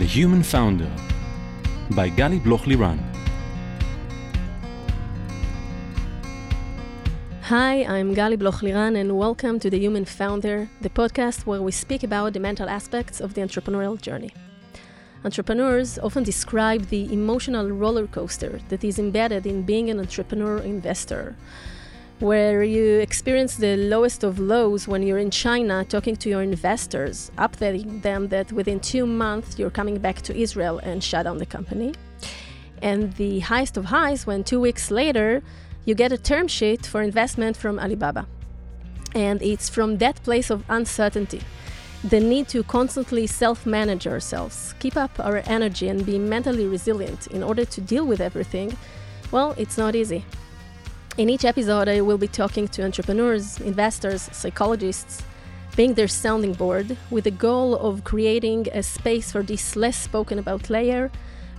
The Human Founder by Gali Bloch Liran. Hi, I'm Gali Bloch Liran, and welcome to The Human Founder, the podcast where we speak about the mental aspects of the entrepreneurial journey. Entrepreneurs often describe the emotional roller coaster that is embedded in being an entrepreneur investor where you experience the lowest of lows when you're in China talking to your investors, updating them that within two months you're coming back to Israel and shut down the company. And the highest of highs when two weeks later you get a term sheet for investment from Alibaba. And it's from that place of uncertainty, the need to constantly self manage ourselves, keep up our energy, and be mentally resilient in order to deal with everything. Well, it's not easy. In each episode, I will be talking to entrepreneurs, investors, psychologists, being their sounding board, with the goal of creating a space for this less spoken about layer,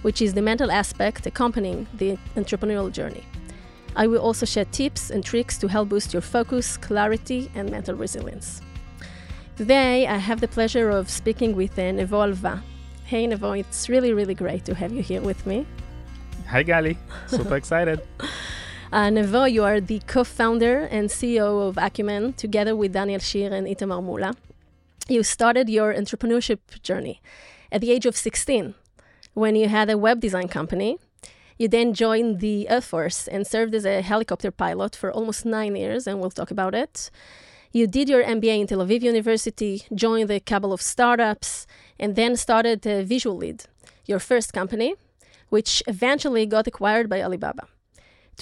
which is the mental aspect accompanying the entrepreneurial journey. I will also share tips and tricks to help boost your focus, clarity, and mental resilience. Today, I have the pleasure of speaking with uh, Nevo Alva. Hey, Nevo, it's really, really great to have you here with me. Hi, Gali. Super excited. Uh, Nevo, you are the co-founder and CEO of Acumen, together with Daniel Shir and Itamar Mula. You started your entrepreneurship journey at the age of 16 when you had a web design company. You then joined the Air Force and served as a helicopter pilot for almost nine years, and we'll talk about it. You did your MBA in Tel Aviv University, joined the Cabal of Startups, and then started Visualead, your first company, which eventually got acquired by Alibaba.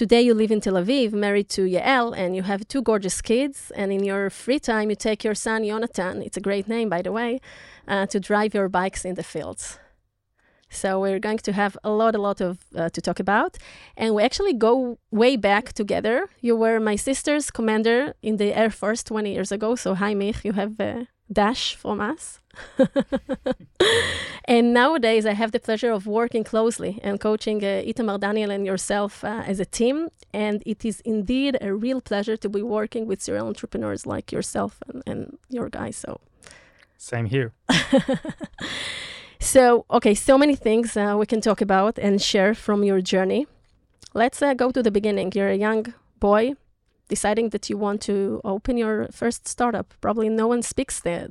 Today you live in Tel Aviv, married to Yael, and you have two gorgeous kids. And in your free time, you take your son Jonathan, it's a great name, by the way, uh, to drive your bikes in the fields. So we're going to have a lot, a lot of uh, to talk about, and we actually go way back together. You were my sister's commander in the Air Force 20 years ago. So hi, Mich, you have a dash from us. and nowadays, I have the pleasure of working closely and coaching uh, Itamar Daniel and yourself uh, as a team. And it is indeed a real pleasure to be working with serial entrepreneurs like yourself and, and your guys. So, same here. so, okay, so many things uh, we can talk about and share from your journey. Let's uh, go to the beginning. You're a young boy deciding that you want to open your first startup. Probably no one speaks there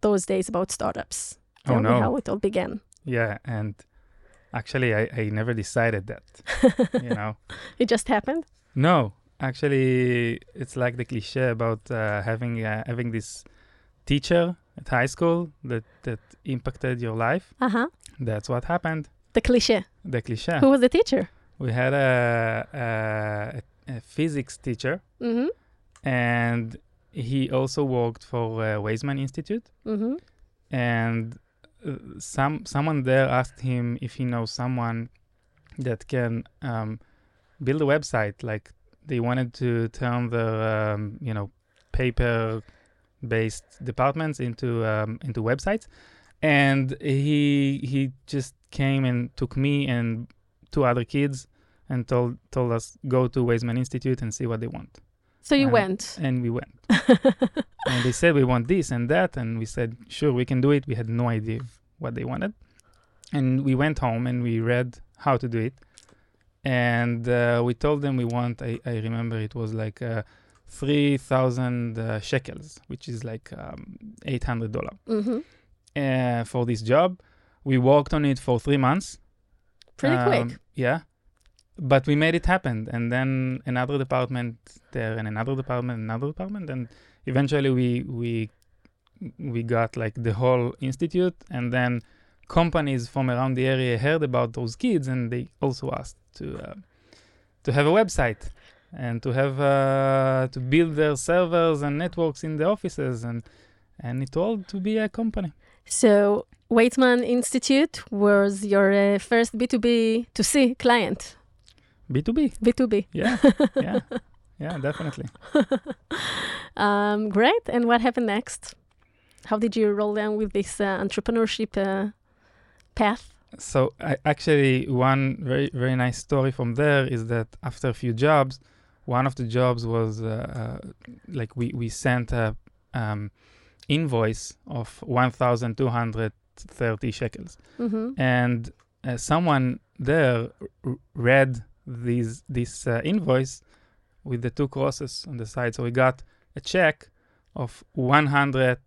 those days about startups. Oh, Tell no. me how it all began. Yeah, and actually, I, I never decided that. you know, It just happened. no, actually, it's like the cliche about uh, having uh, having this teacher at high school that that impacted your life. Uh huh. That's what happened. The cliche. The cliche. Who was the teacher? We had a, a, a physics teacher, Mm-hmm. and he also worked for uh, Weizmann Institute. Mm-hmm. and uh, some someone there asked him if he knows someone that can um, build a website like they wanted to turn the um, you know paper based departments into um, into websites and he he just came and took me and two other kids and told told us go to Weizmann Institute and see what they want So you Um, went. and we went and they said we want this and that and we said sure we can do it we had no idea what they wanted and we went home and we read how to do it and uh, we told them we want i, I remember it was like uh, 3000 uh, shekels which is like um, 800 dollar mm-hmm. uh, for this job we worked on it for three months Pretty um, quick. Yeah. But we made it happen. And then another department there and another department, another department. And eventually we we we got like the whole institute and then companies from around the area heard about those kids and they also asked to uh, to have a website and to have uh, to build their servers and networks in the offices and and it all to be a company. So Weizmann Institute was your uh, first B2B to C client. B2B. B2B. Yeah. yeah. Yeah, definitely. Um, great. And what happened next? How did you roll down with this uh, entrepreneurship uh, path? So I, actually, one very very nice story from there is that after a few jobs, one of the jobs was uh, uh, like we we sent a um, invoice of 1,230 shekels. Mm-hmm. And uh, someone there read these this uh, invoice with the two crosses on the side. So we got a check of 100,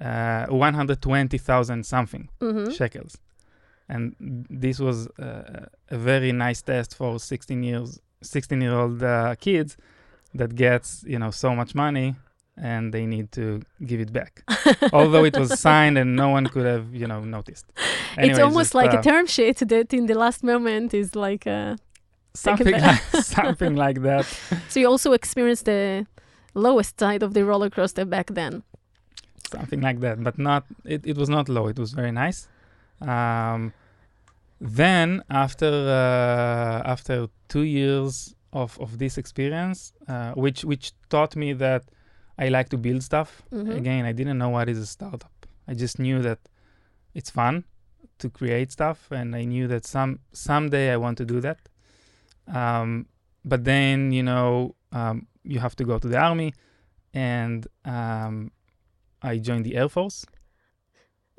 uh, 120,000 something Mm-hmm. shekels. And this was uh, a very nice test for 16 years 16 year old uh, kids that gets you know so much money and they need to give it back although it was signed and no one could have you know noticed it's almost just, like uh, a term sheet that in the last moment is like uh, something like, something like that. So you also experienced the lowest side of the roller coaster back then. Something like that but not it, it was not low. It was very nice. Um, then after uh, after two years of, of this experience uh, which which taught me that i like to build stuff. Mhm. again i didn't know what is a startup. I just knew that it's fun to create stuff and i knew that some someday i want to do that um, but then you know um, you have to go to the army and um, i joined the air force.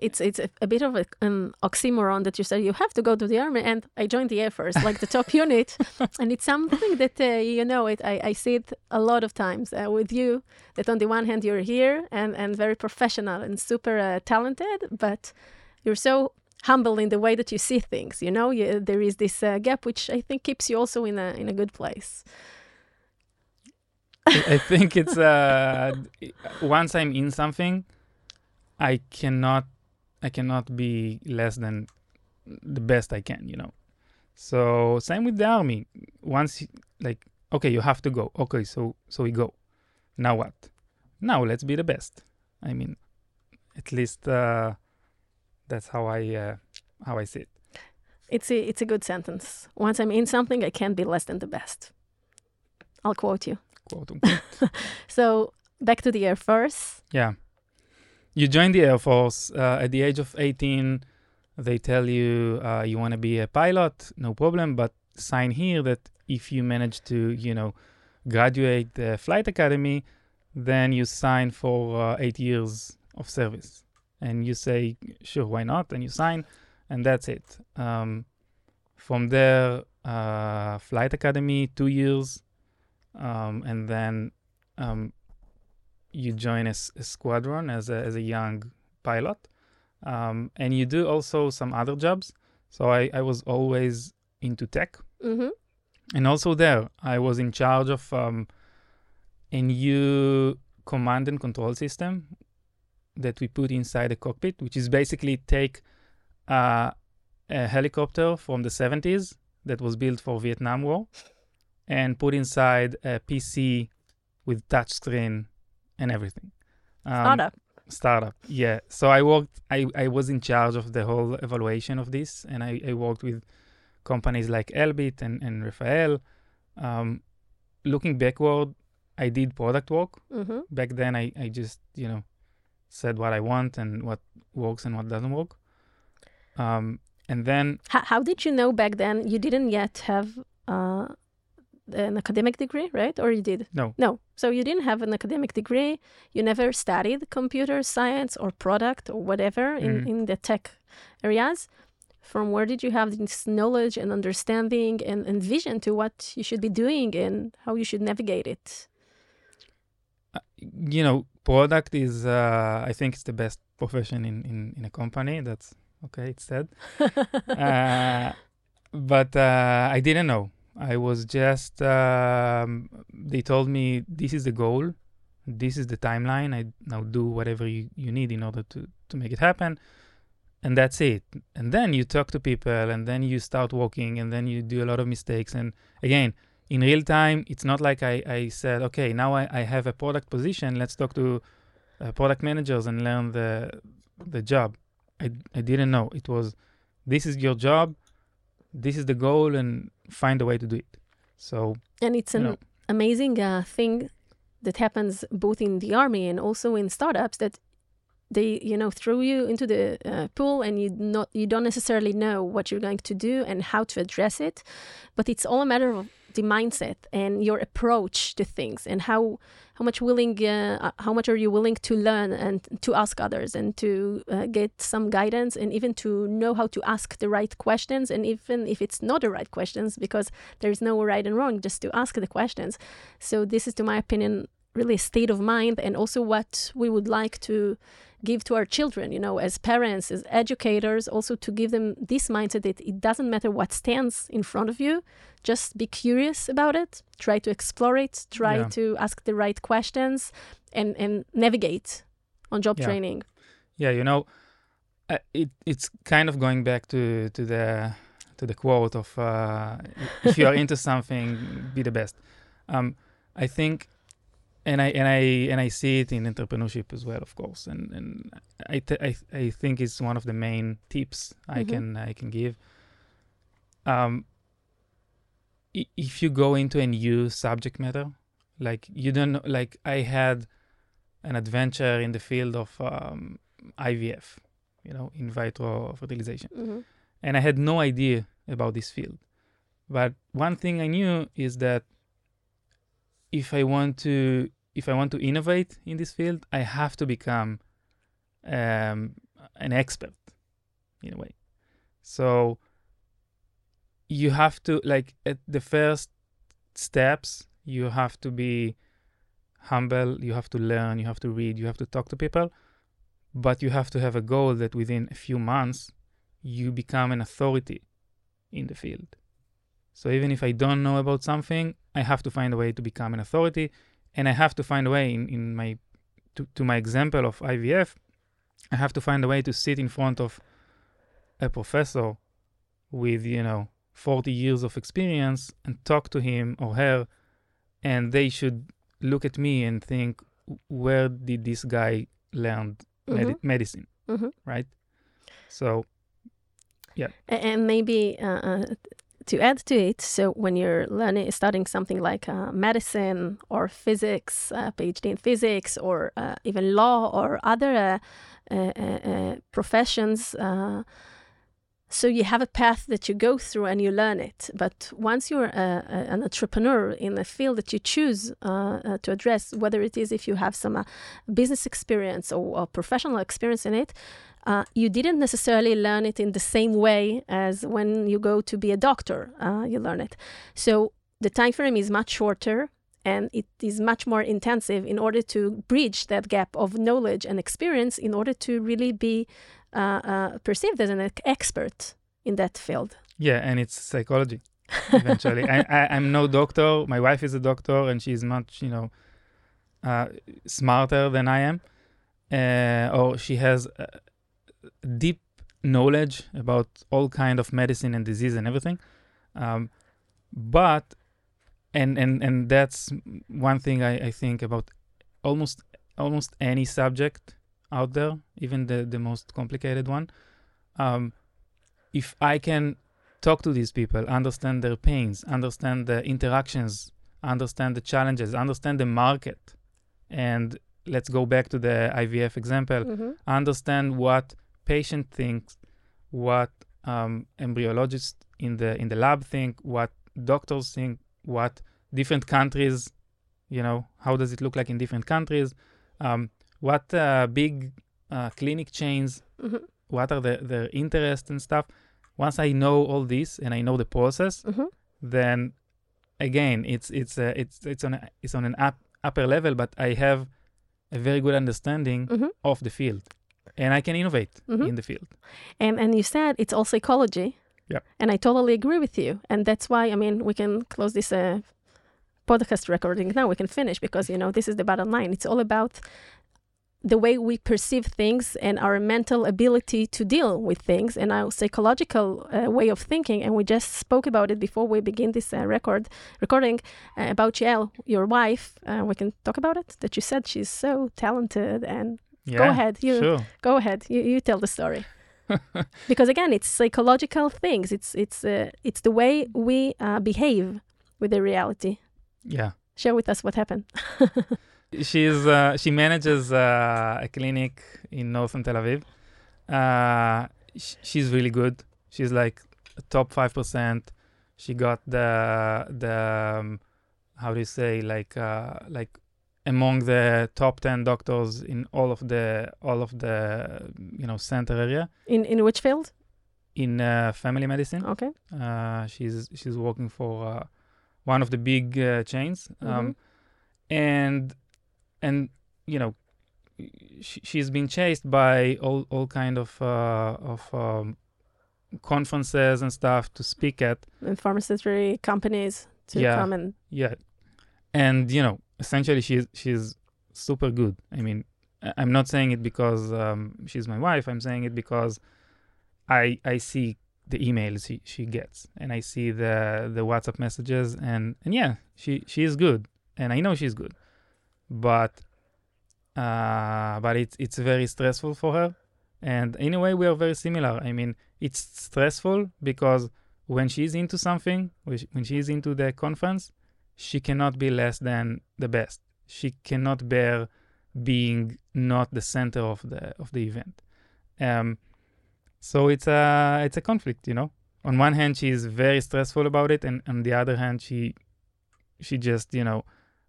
It's it's a, a bit of a, an oxymoron that you said you have to go to the army and I joined the air force like the top unit. And it's something that uh, you know it I, I see it a lot of times uh, with you that on the one hand you're here and and very professional and super uh, talented but you're so humble in the way that you see things you know you, there is this uh, gap which I think keeps you also in a in a good place I think it's uh, once I'm in something, I cannot, I cannot be less than the best I can, you know. So same with the army. Once, like, okay, you have to go. Okay, so so we go. Now what? Now let's be the best. I mean, at least uh, that's how I uh, how I see it. it's a it's a good sentence once I'm in something I can't be less than the best I'll quote you Quote unquote. so back to the air force Yeah. You join the Air Force uh, at the age of 18. They tell you uh, you want to be a pilot, no problem, but sign here that if you manage to, you know, graduate the flight academy, then you sign for uh, eight years of service. And you say, sure, why not? And you sign, and that's it. Um, from there, uh, flight academy, two years, um, and then um, you join a squadron as a, as a young pilot um, and you do also some other jobs so I, I was always into tech mm-hmm. and also there i was in charge of um, a new command and control system that we put inside the cockpit which is basically take uh, a helicopter from the 70s that was built for vietnam war and put inside a pc with touchscreen and everything. Um, startup. Startup yeah. So i worked i i was in charge of the whole evaluation of this and i, I worked with companies like elbit and, and rafael. Um, looking backward i did product work. Mm-hmm. back then I, I just you know said what i want and what works and what doesn't work um, and then How, how did you know back then you didn't yet have uh, an academic degree, right? Or you did? No. No. So you didn't have an academic degree. You never studied computer science or product or whatever in, Mhm. in the tech areas. From where did you have this knowledge and understanding and, and vision to what you should be doing and how you should navigate it? You know product is uh, i think it's the best profession in, in, in a company that's okay it's said uh, but uh, I didn't know. I was just, um, they told me this is the goal, this is the timeline. I now do whatever you, you need in order to, to make it happen. And that's it. And then you talk to people and then you start walking, and then you do a lot of mistakes. And again, in real time, it's not like I, I said, okay, now I, I have a product position. Let's talk to uh, product managers and learn the, the job. I, I didn't know. It was, this is your job, this is the goal, and find a way to do it. So, And it's an know, amazing uh, thing that happens both in the army and also in startups that they you know throw you into the uh, pool and you not you don't necessarily know what you're going to do and how to address it but it's all a matter of the mindset and your approach to things and how how much willing uh, uh, how much are you willing to learn and to ask others and to uh, get some guidance and even to know how to ask the right questions and even if it's not the right questions because there's no right and wrong just to ask the questions. So this is to my opinion really a state of mind and also what we would like to give to our children, you know, as parents, as educators, also to give them this mindset that it doesn't matter what stands in front of you, just be curious about it, try to explore it, try Yeah. to ask the right questions, and, and navigate on job Yeah. training. Yeah, you know, uh, it it's kind of going back to to the to the quote of uh, if you are into something, be the best. Um, I think, and I and I and I see it in entrepreneurship as well, of course. And and I th- I I think it's one of the main tips I Mhm. can I can give. Um, if you go into a new subject matter, like you don't know, like I had an adventure in the field of um, IVF, you know, in vitro fertilization. Mhm. And I had no idea about this field. But one thing I knew is that if I want to if I want to innovate in this field, I have to become um, an expert in a way. So you have to like at the first steps, you have to be humble, you have to learn, you have to read, you have to talk to people, but you have to have a goal that within a few months you become an authority in the field. So even if I don't know about something, I have to find a way to become an authority, and I have to find a way in, in my to, to my example of IVF, I have to find a way to sit in front of a professor with you know 40 years of experience and talk to him or her, and they should look at me and think, where did this guy learn medi- Mhm. medicine, Mhm. right? So yeah. And maybe uh, uh, to add to it, so when you're learning, studying something like uh, medicine or physics, uh, PhD in physics, or uh, even law or other uh, uh, uh, professions, so you have a path that you go through and you learn it. But once you're a, a, an entrepreneur in a field that you choose uh, uh, to address, whether it is if you have some uh, business experience or, or professional experience in it, uh, you didn't necessarily learn it in the same way as when you go to be a doctor. Uh, you learn it, so the time frame is much shorter and it is much more intensive in order to bridge that gap of knowledge and experience in order to really be uh, uh, perceived as an expert in that field. yeah, and it's psychology. Eventually, I, I'm no doctor. My wife is a doctor, and she's much you know uh, smarter than I am, uh, or she has uh, deep knowledge about all kind of medicine and disease and everything. Um, but and and and that's one thing I, I think about almost almost any subject out there, even the the most complicated one. Um, if I can talk to these people, understand their pains, understand the interactions, understand the challenges, understand the market, and let's go back to the IVF example Mhm. understand what patient thinks, what um, embryologists in the in the lab think, what doctors think, what different countries, you know, how does it look like in different countries, um, what uh, big uh, clinic chains, Mhm. what are the, their interests and stuff. Once I know all this and I know the process, Mhm. then again, it's it's uh, it's it's on a, it's on an up, upper level, but I have a very good understanding Mhm. of the field, and I can innovate Mhm. in the field. And and you said it's all psychology. Yeah. And I totally agree with you. And that's why I mean we can close this uh, podcast recording now. We can finish because you know this is the bottom line. It's all about the way we perceive things and our mental ability to deal with things and our psychological uh, way of thinking. And we just spoke about it before we begin this uh, record recording uh, about Yael, your wife. Uh, we can talk about it. That you said she's so talented and Yeah, ahead, you- sure. go ahead you, you tell the story because again it's psychological things it's it's uh, it's the way we uh, behave with the reality Yeah, share with us what happened she's uh, she manages uh, a clinic in northern Tel Aviv. Uh, sh- she's really good. She's like top five percent. She got the the um, how do you say like uh, like among the top ten doctors in all of the all of the you know center area In in which field? in uh, family medicine. Okay. Uh, she's she's working for uh, one of the big uh, chains, um, and and you know she, she's been chased by all all kind of uh, of um, conferences and stuff to speak at. And pharmaceutical companies to Yeah. come and Yeah, and you know essentially she's she's super good. I mean, I'm not saying it because um, she's my wife. I'm saying it because I I see the emails she, she gets and I see the the WhatsApp messages and and yeah, she she is good and I know she's good, but uh, but it's it's very stressful for her. And in a way, we are very similar. I mean, it's stressful because when she's into something, when she's into the conference, she cannot be less than the best. She cannot bear being not the center of the of the event. Um, so it's a it's a conflict, you know. On one hand, she is very stressful about it, and on the other hand, she she just you know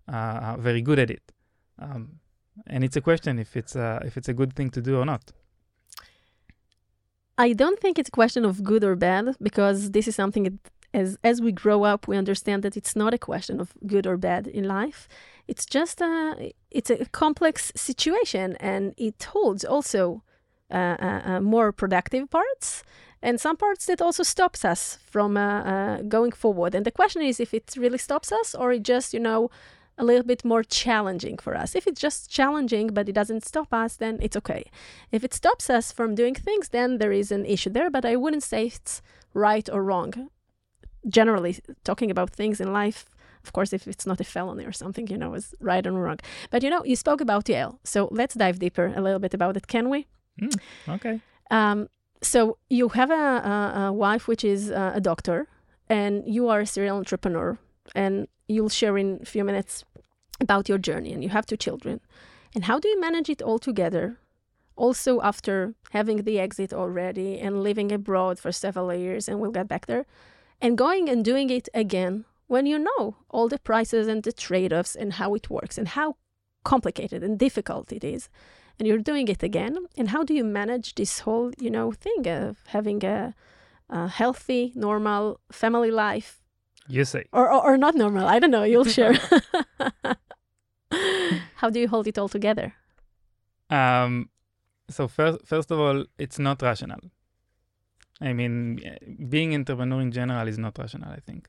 uh, very good at it. Um, and it's a question if it's a, if it's a good thing to do or not. I don't think it's a question of good or bad because this is something that as as we grow up we understand that it's not a question of good or bad in life. It's just a it's a complex situation and it holds also uh, uh, uh, more productive parts and some parts that also stops us from uh, uh, going forward. And the question is if it really stops us or it just you know a little bit more challenging for us. If it's just challenging but it doesn't stop us, then it's okay. If it stops us from doing things, then there is an issue there, but I wouldn't say it's right or wrong. Generally, talking about things in life, of course, if it's not a felony or something, you know, is right or wrong. But you know, you spoke about Yael so let's dive deeper a little bit about it, can we? Okay. Um, so you have a, a, a wife which is uh, a doctor, and you are a serial entrepreneur, and you'll share in a few minutes about your journey, and you have two children. And how do you manage it all together? Also, after having the exit already and living abroad for several years, and we'll get back there, and going and doing it again when you know all the prices and the trade offs and how it works and how complicated and difficult it is and you're doing it again and how do you manage this whole you know thing of having a, a healthy normal family life You say. or, or or not normal i don't know you'll share how do you hold it all together Um, so first, first of all, it's not rational. I mean, being entrepreneur in general is not rational. I think,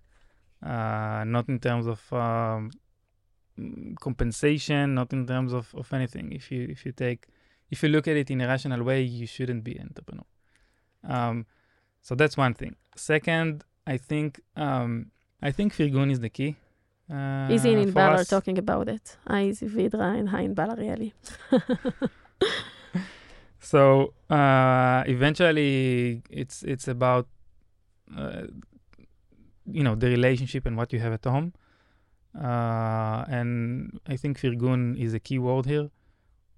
uh, not in terms of um, compensation, not in terms of, of anything. If you if you take if you look at it in a rational way, you shouldn't be an entrepreneur. Um, so that's one thing. Second, I think um, I think Firgun is the key. Uh, Easy and for Inbal are talking about it. Easy Vidra and Inbal Arieli. So uh, eventually, it's it's about uh, you know the relationship and what you have at home, uh, and I think Firgun is a key word here.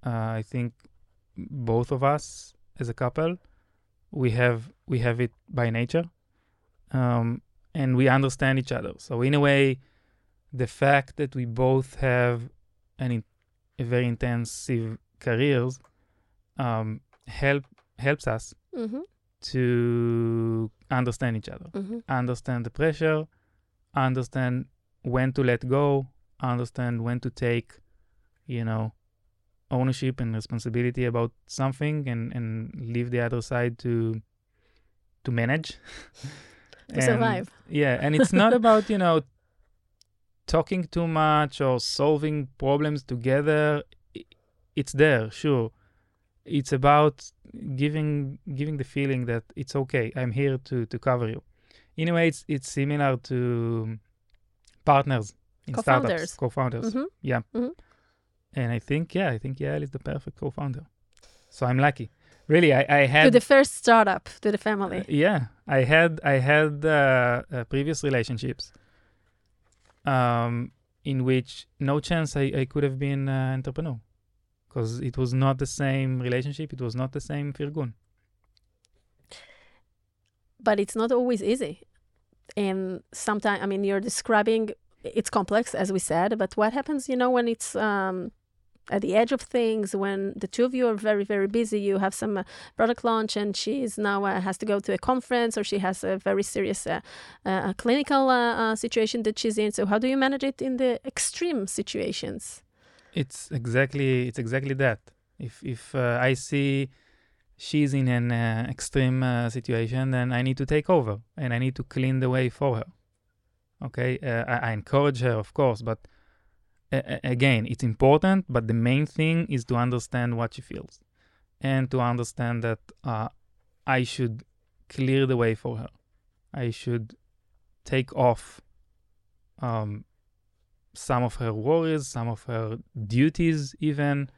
Uh, I think both of us as a couple, we have we have it by nature, um, and we understand each other. So in a way, the fact that we both have an in, a very intensive careers um, help helps us mm-hmm, to understand each other, mm-hmm. understand the pressure, understand when to let go, understand when to take, you know, ownership and responsibility about something, and and leave the other side to to manage To survive. Yeah, and it's not about you know talking too much or solving problems together. It's there, sure it's about giving giving the feeling that it's okay i'm here to to cover you in a way it's it's similar to partners in Co-founders. startups co-founders Mhm. yeah Mhm. and i think yeah i think yael is the perfect co-founder so i'm lucky really i i had To the first startup, to the family. uh, yeah i had i had uh, uh, previous relationships um in which no chance i, I could have been uh, entrepreneur because it was not the same relationship it was not the same firgun but it's not always easy and sometimes, I mean, you're describing it's complex, as we said, but what happens, you know, when it's um, at the edge of things, when the two of you are very, very busy, you have some uh, product launch, and she's now uh, has to go to a conference, or she has a very serious uh, uh, clinical uh, situation that she's in. So, how do you manage it in the extreme situations? It's exactly it's exactly that. If if uh, I see she's in an uh, extreme uh, situation, then I need to take over and I need to clean the way for her. Okay, uh, I, I encourage her, of course, but again, it's important. But the main thing is to understand what she feels and to understand that uh, I should clear the way for her. I should take off um, some of her worries, some of her duties, even,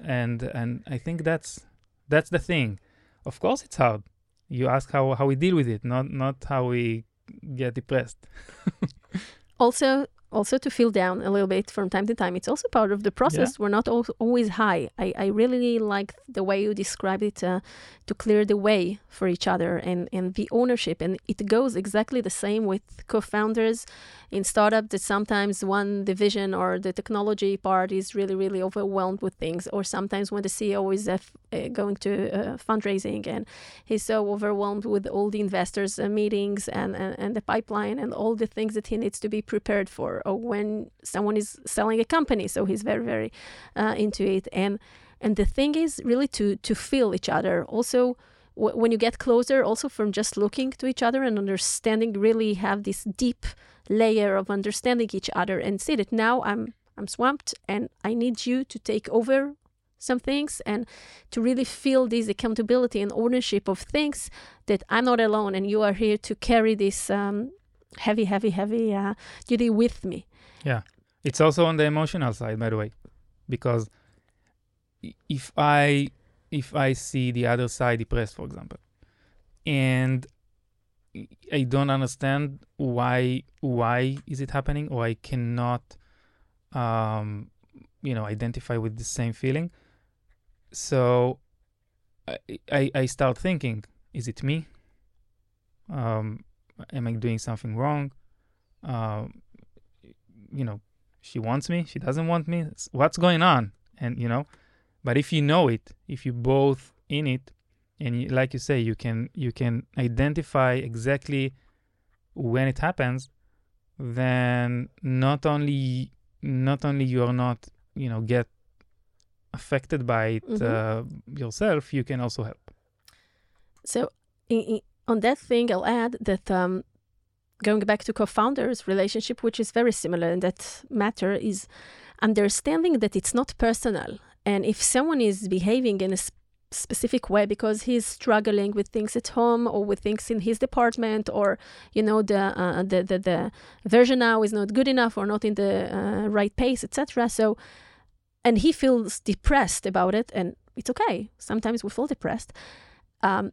and and I think that's that's the thing. Of course, it's hard. You ask how how we deal with it, not not how we get depressed. also also to feel down a little bit from time to time. It's also part of the process. We're not al- always high. I, I really like the way you described it uh, to clear the way for each other and, and the ownership. And it goes exactly the same with co-founders. In startup that sometimes one division or the technology part is really really overwhelmed with things. Or sometimes when the ceo is uh, f- uh, going to uh, fundraising and he's so overwhelmed with all the investors uh, meetings and, and, and the pipeline and all the things that he needs to be prepared for or when someone is selling a company so he's very very uh, into it. And and the thing is really to to feel each other. Also when you get closer also from just looking to each other and understanding really have this deep layer of understanding each other and see that now i'm i'm swamped and i need you to take over some things and to really feel this accountability and ownership of things that i'm not alone and you are here to carry this um, heavy heavy heavy uh, duty with me Yeah. It's also on the emotional side, by the way, because if I if I see the other side depressed, for example, and I don't understand why why is it happening, or I cannot, um, you know, identify with the same feeling, so I I, I start thinking, is it me? Um, am I doing something wrong? Um, you know, she wants me she doesn't want me what's going on and you know but if you know it if you both in it and you, like you say you can you can identify exactly when it happens then not only not only you're not you know get affected by it Mhm. uh, yourself you can also help So, on that thing, I'll add that um, going back to co-founders relationship, which is very similar in that matter, is understanding that it's not personal. And if someone is behaving in a s- specific way because he's struggling with things at home or with things in his department, or you know the uh, the, the the version now is not good enough or not in the uh, right pace, etc. So, and he feels depressed about it, and it's okay. Sometimes we feel depressed. Um,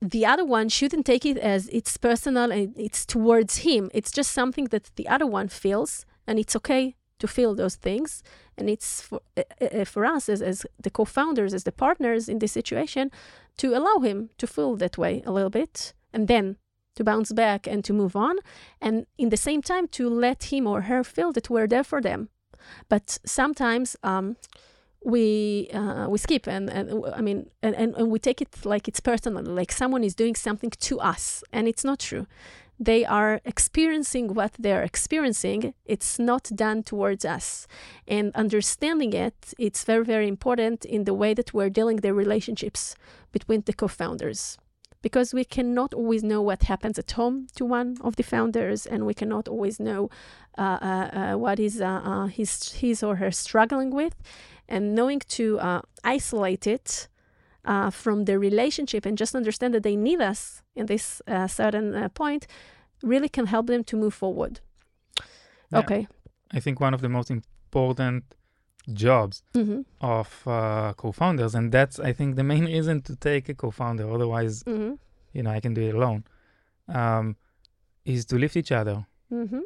the other one shouldn't take it as it's personal and it's towards him. It's just something that the other one feels, and it's okay to feel those things. And it's for, uh, for us as, as the co founders, as the partners in this situation, to allow him to feel that way a little bit and then to bounce back and to move on. And in the same time, to let him or her feel that we're there for them. But sometimes, um, we uh, we skip and, and I mean and, and, and we take it like it's personal like someone is doing something to us and it's not true. They are experiencing what they're experiencing. It's not done towards us. And understanding it it's very very important in the way that we're dealing the relationships between the co-founders. Because we cannot always know what happens at home to one of the founders and we cannot always know uh, uh, uh, what is uh, uh, his, his or her struggling with and knowing to uh, isolate it uh, from the relationship and just understand that they need us in this uh, certain uh, point really can help them to move forward. Yeah. Okay. i think one of the most important jobs Mm-hmm. of uh, co-founders and that's i think the main reason to take a co-founder otherwise Mm-hmm. you know i can do it alone um, is to lift each other Mm-hmm.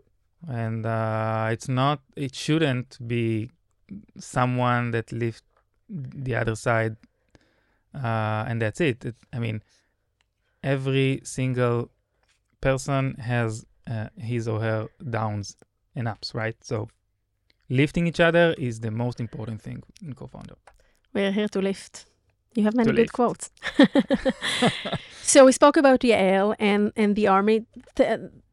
and uh, it's not it shouldn't be someone that lift the other side uh, and that's it. it i mean every single person has uh, his or her downs and ups, right? So lifting each other is the most important thing in co-founder. We're here to lift. You have many good lift. quotes. so we spoke about Yael and, and the army.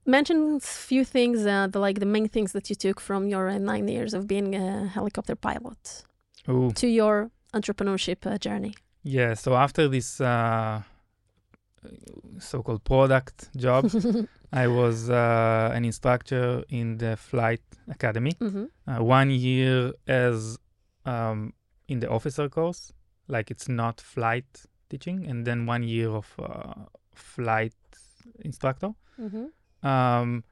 Mention a few things, uh, the, like the main things that you took from your uh, nine years of being a helicopter pilot Ooh. to your entrepreneurship uh, journey. Yeah, so after this uh, so-called product job, I was uh, an instructor in the flight academy. hmm Uh, one year as um, in the officer course, like it's not flight teaching, and then one year of uh, flight instructor. hmm Um,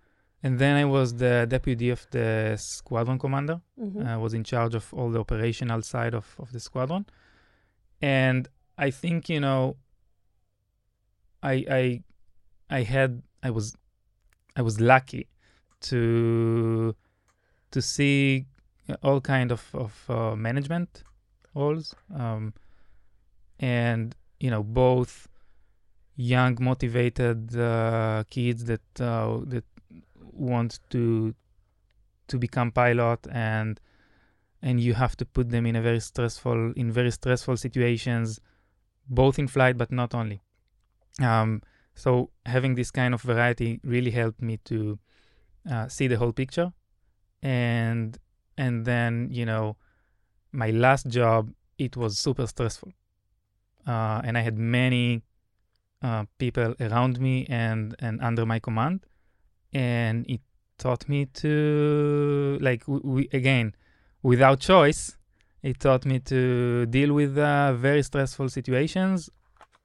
and then I was the deputy of the squadron commander. hmm I was in charge of all the operational side of, of the squadron. And I think, you know, I I I had I was I was lucky to to see all kind of, of uh, management roles. Um, and you know, both young motivated uh, kids that uh, that want to to become pilot and and you have to put them in a very stressful in very stressful situations both in flight but not only. Um, so having this kind of variety really helped me to uh, see the whole picture and and then you know my last job it was super stressful. Uh, and i had many uh, people around me and and under my command. And it taught me to like w- we again without choice it taught me to deal with uh, very stressful situations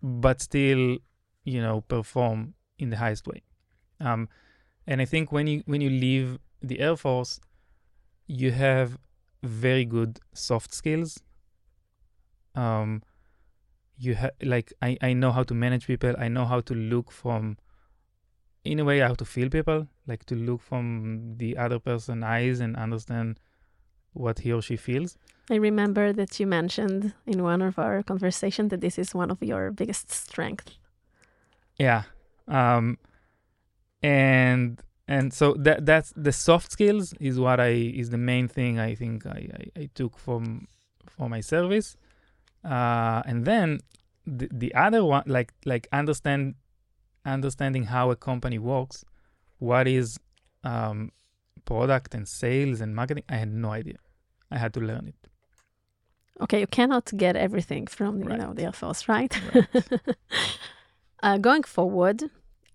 but still you know perform in the highest way. Um, and i think when you when you leave the air force you have very good soft skills. Um, you have like I, I know how to manage people. I know how to look from in a way how to feel people like to look from the other person's eyes and understand what he or she feels. I remember that you mentioned in one of our conversations that this is one of your biggest strengths. yeah um and and so that that's the soft skills is what i is the main thing i think i i, I took from for my service uh and then the, the other one like like understand understanding how a company works what is um product and sales and marketing i had no idea. I had to learn it. Okay, you cannot get everything from you know the Air Force, right? Right. uh, going forward,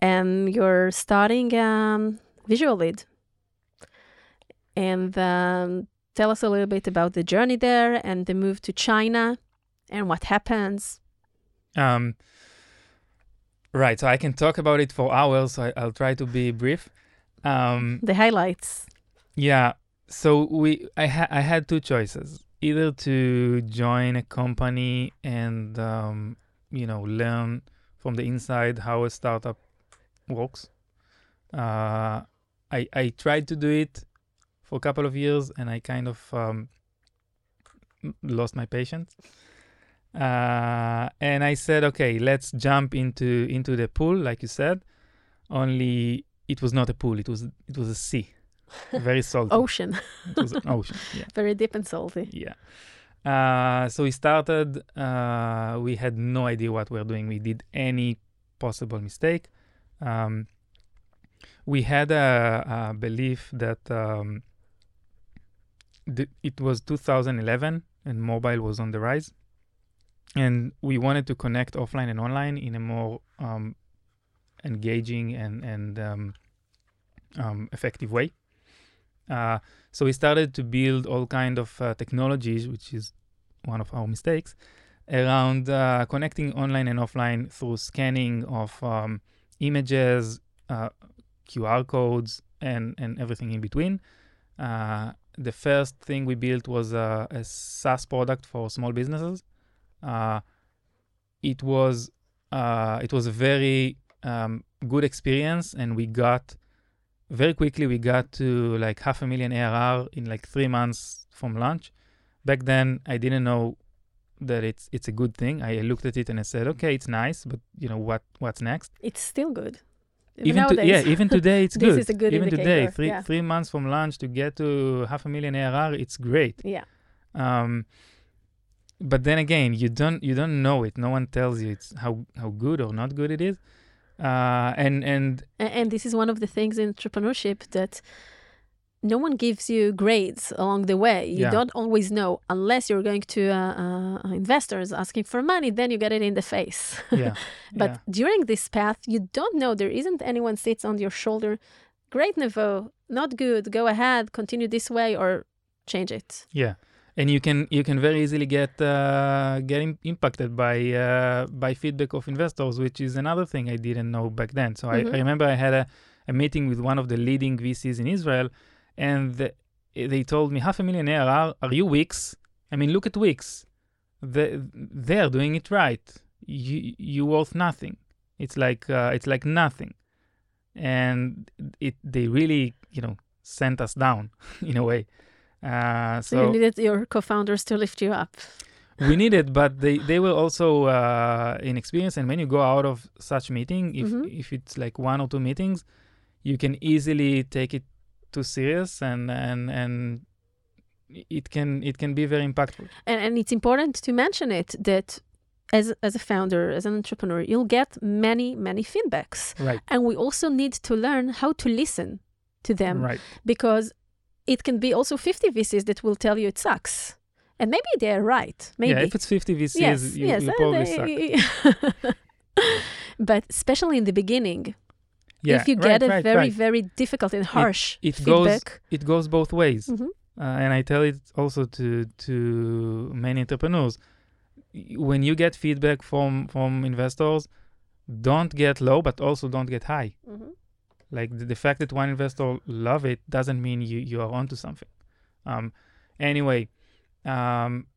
and you're starting um, Visualead, and um, tell us a little bit about the journey there and the move to China, and what happens. Um, right. So I can talk about it for hours. So I, I'll try to be brief. Um, The highlights. yeah. So we, I, ha- I had two choices: either to join a company and, um, you know, learn from the inside how a startup works. Uh, I I tried to do it for a couple of years, and I kind of um, lost my patience. Uh, and I said, okay, let's jump into into the pool, like you said. Only it was not a pool; it was it was a sea, very salty. Ocean, It was an ocean. Yeah, very deep and salty. yeah. Uh, so we started. Uh, we had no idea what we were doing. We did any possible mistake. Um, we had a, a belief that um, th- it was 2011 and mobile was on the rise, and we wanted to connect offline and online in a more um, engaging and and um, um, effective way. Uh, so we started to build all kind of uh, technologies, which is one of our mistakes, around uh, connecting online and offline through scanning of um, images, uh, QR codes, and and everything in between. Uh, the first thing we built was a, a SaaS product for small businesses. Uh, it was uh, it was a very um, good experience, and we got very quickly we got to like half a million ARR in like three months from launch. Back then, I didn't know that it's it's a good thing. I looked at it and I said, okay, it's nice, but you know what what's next? It's still good. even to, nowadays. yeah, even today it's This good. is a good even today, three yeah. three months from launch to get to half a million ARR, it's great. yeah. Um, but then again, you don't you don't know it. No one tells you it's how how good or not good it is. Uh, and and And this is one of the things in entrepreneurship that no one gives you grades along the way. You Yeah. don't always know unless you're going to uh, uh, investors asking for money, then you get it in the face. yeah, but yeah. during this path, you don't know. There isn't anyone sits on your shoulder. Great, Nevo, not good. Go ahead, continue this way or change it. Yeah, and you can you can very easily get uh, get im- impacted by uh, by feedback of investors, which is another thing I didn't know back then. So Mhm. I, I remember I had a, a meeting with one of the leading VCs in Israel, and the, they told me half a million ARR. Are you Wix? I mean, look at Wix. They they are doing it right. You you worth nothing. It's like uh, it's like nothing, and it they really you know sent us down in a way. Uh, So, you needed your co-founders to lift you up. we need it, but they, they will also uh, inexperienced. And when you go out of such meeting, if Mhm. if it's like one or two meetings, you can easily take it too serious, and and and it can it can be very impactful. And, and it's important to mention it that as, as a founder, as an entrepreneur, you'll get many, many feedbacks. Right. And we also need to learn how to listen to them right. because it can be also 50 VCs that will tell you it sucks. And maybe they're right. Maybe. Yeah. If it's 50 VCs, yes, you, yes. you uh, probably suck. but especially in the beginning, Yeah. if you right, get a right, very, right. very difficult and harsh it goes- feedback, it goes both ways. Mhm. uh, and I tell it also to to many entrepreneurs. When you get feedback from from investors, don't get low, but also don't get high. Mhm. Like the, the fact that one investor love it doesn't mean you you are onto something. Um, anyway, um,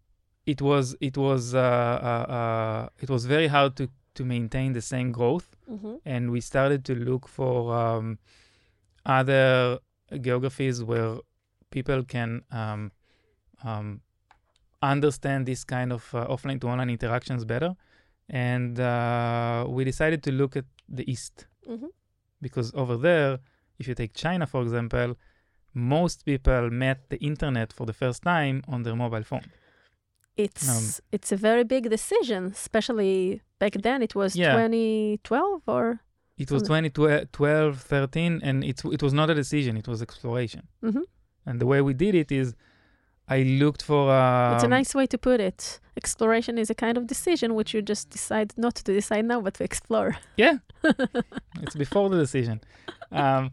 it was it was uh, uh, uh, it was very hard to to maintain the same growth Mhm. and we started to look for um, other geographies where people can um, um, understand this kind of uh, offline to online interactions better. And uh, we decided to look at the East Mhm. Because over there, if you take China, for example, most people met the internet for the first time on their mobile phone. it's Um, it's a very big decision, especially back then. It was Yeah. 2012 or It was 2012, 13, and it, it was not a decision, it was exploration. Mhm. And the way we did it is I looked for. Um, it's a nice way to put it. Exploration is a kind of decision which you just decide not to decide now, but to explore. Yeah, it's before the decision. Um,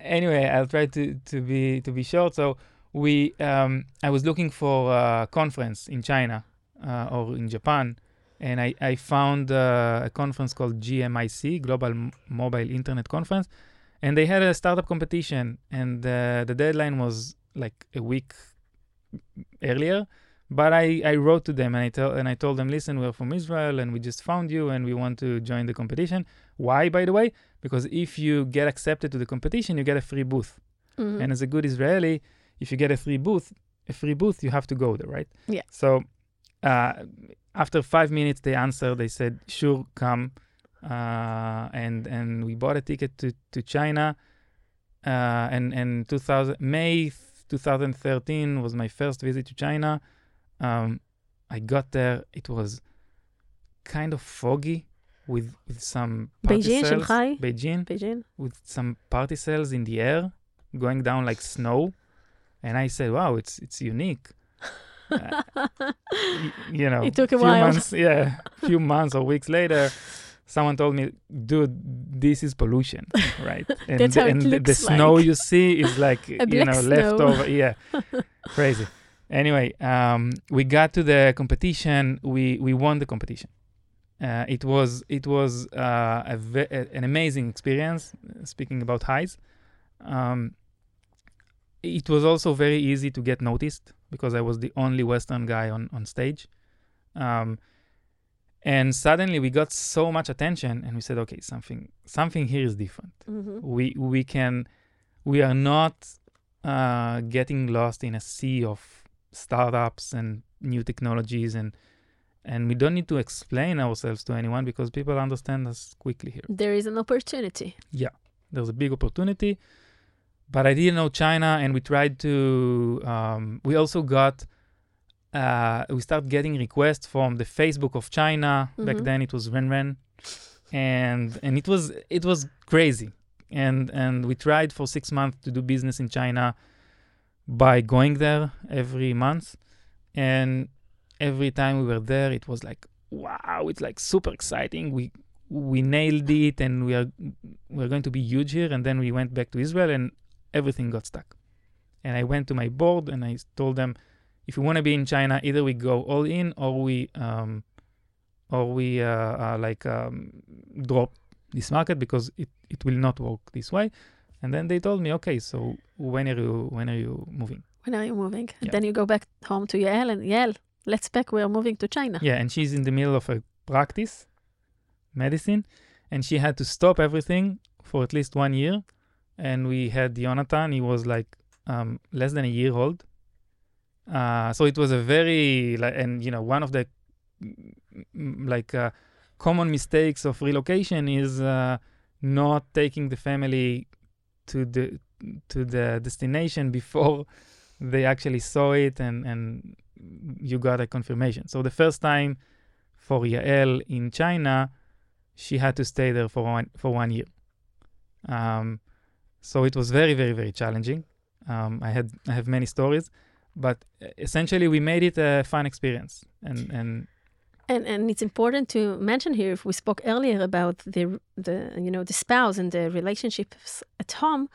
anyway, I'll try to, to be to be short. So we, um, I was looking for a conference in China uh, or in Japan, and I I found uh, a conference called GMIC Global M- Mobile Internet Conference, and they had a startup competition, and uh, the deadline was like a week earlier. But I, I wrote to them and I tell and I told them, listen, we're from Israel and we just found you and we want to join the competition. Why, by the way? Because if you get accepted to the competition, you get a free booth. Mhm. And as a good Israeli, if you get a free booth, a free booth, you have to go there, right? Yeah. So uh, after five minutes, they answered. They said, "Sure, come." Uh, and and we bought a ticket to to China. Uh, and and 2000 May 2013 was my first visit to China. Um, I got there. It was kind of foggy with with some party Beijing, cells. Shanghai? Beijing Beijing. with some party cells in the air going down like snow and i said wow it's it's unique Uh, you know It took a few while. months yeah a few months or weeks later someone told me dude this is pollution right and, That's the, how it and the, the looks snow like. you see is like you know snow. left over yeah crazy anyway um we got to the competition we we won the competition uh, it was it was uh, a ve- an amazing experience. Speaking about highs, um, it was also very easy to get noticed because I was the only Western guy on on stage, um, and suddenly we got so much attention, and we said, okay, something something here is different. Mhm. We we can we are not uh, getting lost in a sea of startups and new technologies and and we don't need to explain ourselves to anyone because people understand us quickly here. There is an opportunity. Yeah, there's a big opportunity, but I didn't know China, and we tried to. Um, we also got. Uh, we started getting requests from the Facebook of China. Back Mhm. then, it was Renren, and and it was it was crazy, and and we tried for six months to do business in China by going there every month, and every time we were there, it was like wow, it's like super exciting. We we nailed it, and we are we're going to be huge here. And then we went back to Israel, and everything got stuck. And I went to my board and I told them, if we want to be in China, either we go all in or we um, or we uh, uh, like um, drop this market because it, it will not work this way. And then they told me, okay, so when are you when are you moving? When are you moving? And Yeah. then you go back home to Yael and Yael, let's pack, we are moving to China. Yeah, and she's in the middle of a practice, medicine, and she had to stop everything for at least one year. And we had Jonathan, he was like um, less than a year old. Uh, so it was a very, like, and you know, one of the mm, like uh, common mistakes of relocation is uh, not taking the family to the to the destination before they actually saw it and and you got a confirmation. So the first time for Yael in China, she had to stay there for one for one year. Um, so it was very very very challenging. Um, I had I have many stories, but essentially we made it a fun experience and and And and it's important to mention here, if we spoke earlier about the the you know the spouse and the relationships at home.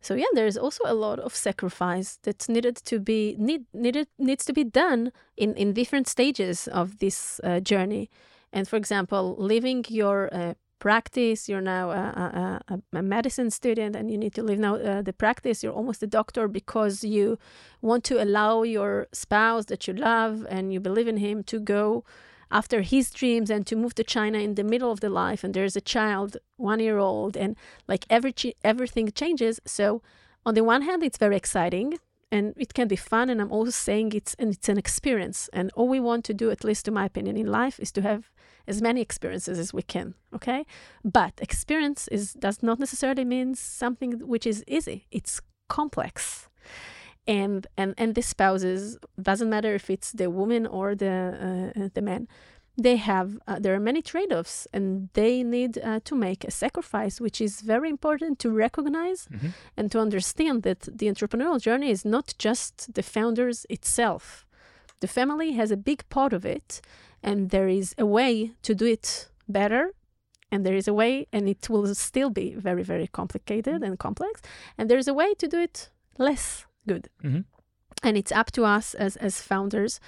So yeah, there's also a lot of sacrifice that's needed to be need needed needs to be done in in different stages of this uh, journey. And for example, leaving your uh, practice, you're now a, a, a, medicine student, and you need to leave now uh, the practice. You're almost a doctor because you want to allow your spouse that you love and you believe in him to go after his dreams and to move to China in the middle of the life and there's a child one year old and like every everything changes so on the one hand it's very exciting and it can be fun and I'm also saying it's and it's an experience and all we want to do at least to my opinion in life is to have as many experiences as we can okay? But experience is does not necessarily mean something which is easy. It's complex. And and and the spouses doesn't matter if it's the woman or the uh, the man they have uh, there are many trade-offs and they need uh, to make a sacrifice which is very important to recognize and to understand that the entrepreneurial journey is not just the founders itself. The family has a big part of it and there is a way to do it better and there is a way and it will still be very very complicated and complex and there's a way to do it less good. Mhm. and it's up to us as as founders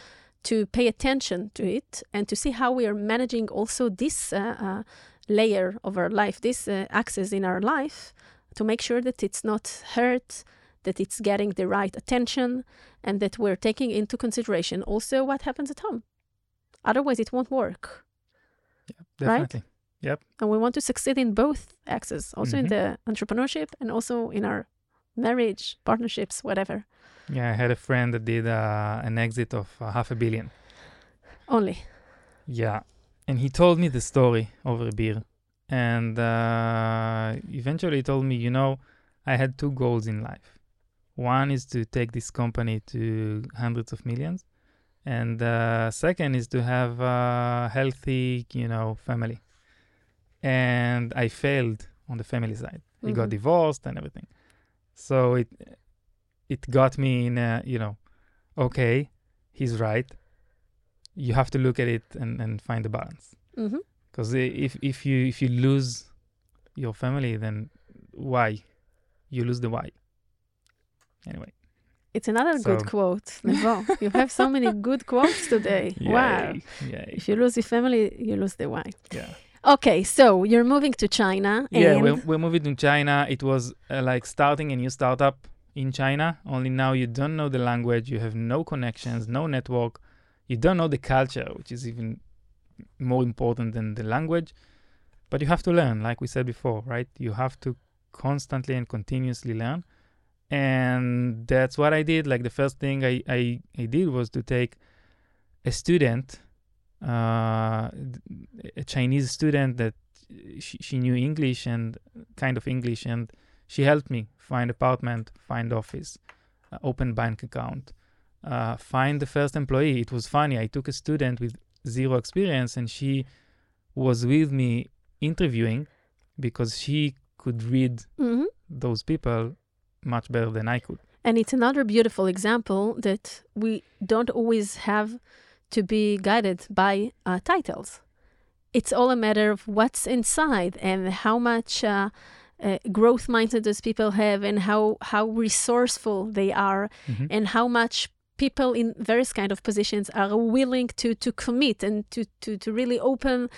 to pay attention to it and to see how we are managing also this uh, uh, layer of our life this uh, axis in our life to make sure that it's not hurt that it's getting the right attention and that we're taking into consideration also what happens at home otherwise it won't work Right? definitely. and we want to succeed in both axes also in Mhm. the entrepreneurship and also in our marriage partnerships whatever Yeah, I had a friend that did uh, an exit of uh, half a billion. only Yeah, and he told me the story over a beer, and uh, eventually he told me, you know, I had two goals in life. One is to take this company to hundreds of millions, and uh, second is to have a healthy, you know, family. And I failed on the family side. He got divorced and everything. So it it got me in, a, you know, okay, he's right. You have to look at it and, and find the balance. Because if if you if you lose your family, then why? You lose the why. Anyway. It's another good quote Nevo. you have so many good quotes today wow Yay, Yay. if you lose your family you lose the why Yeah. okay so you're moving to china Yeah, we're, we're moving to China. It was uh, like starting a new startup in China. Only now you don't know the language, you have no connections, no network, you don't know the culture, which is even more important than the language. But you have to learn, like we said before, right? You have to constantly and continuously learn. And that's what I did. Like the first thing I, I, I did was to take a student uh, a Chinese student that she, she knew English and kind of English, and she helped me find apartment, find office, uh, open bank account, uh, find the first employee. It was funny. I took a student with zero experience, and she was with me interviewing because she could read hmm those people much better than I could. And it's another beautiful example that we don't always have to be guided by uh, titles. It's all a matter of what's inside and how much uh, uh, growth mindset those people have, and how how resourceful they are, Mhm. and how much people in various kind of positions are willing to to commit and to to to really open,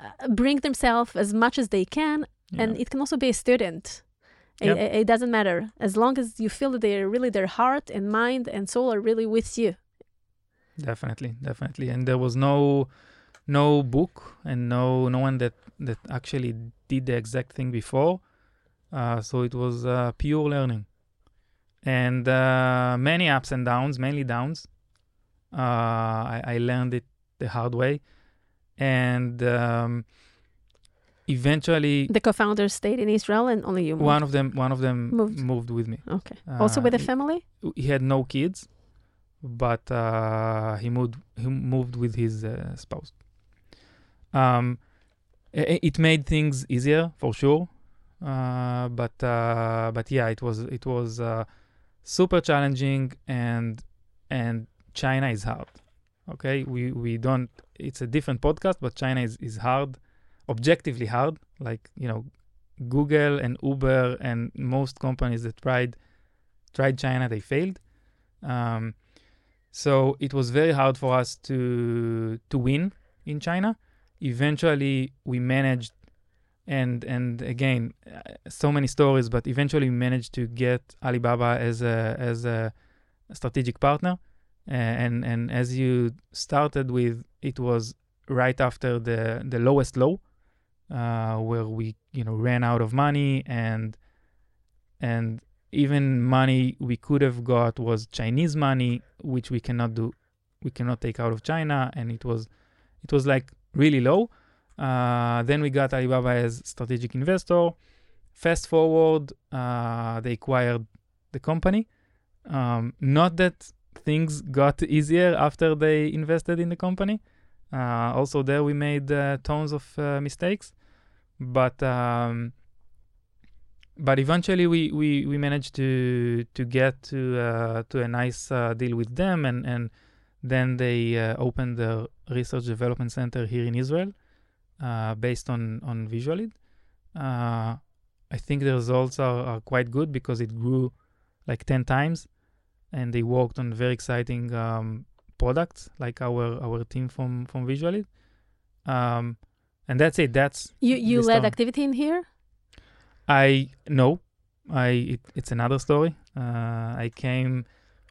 uh, bring themselves as much as they can and it can also be a student. It, Yep. it- it doesn't matter. As long as you feel that they're really their heart and mind and soul are really with you. definitely definitely. And there was no no book and no no one that that actually did the exact thing before. Uh, so it was uh, pure learning. And uh, many ups and downs mainly downs. Uh, I, I learned it the hard way. And um, eventually The co-founders stayed in Israel and only you moved. one of them one of them Moved. moved with me okay. also with a uh, family? he had no kids, but uh, he moved he moved with his uh, spouse. Um, i- it made things easier for sure, uh, but uh, but yeah, it was it was uh, super challenging and and China is hard. Okay, we we don't. It's a different podcast, but China is is hard, objectively hard. Like you know, Google and Uber and most companies that tried tried China, they failed. Um, so it was very hard for us to to win in China. Eventually, we managed, and and again, uh, so many stories, but eventually we managed to get Alibaba as a as a strategic partner. And and as you started with, it was right after the the lowest low, uh, where we you know ran out of money and and even money we could have got was Chinese money, which we cannot do, we cannot take out of China, and it was, it was like really low. Uh, then we got Alibaba as strategic investor. Fast forward, uh, they acquired the company. Um, not that things got easier after they invested in the company. Uh, also, there we made uh, tons of uh, mistakes, but um, but eventually we, we, we managed to to get to uh, to a nice uh, deal with them and, and then they uh, opened the research development center here in Israel based on on Visualead. I think the results are, are quite good because it grew like 10 times and they worked on very exciting um, products like our our team from from Visualead. Um, and that's it. That's You you led activity in here? I no, I it, it's another story. Uh, I came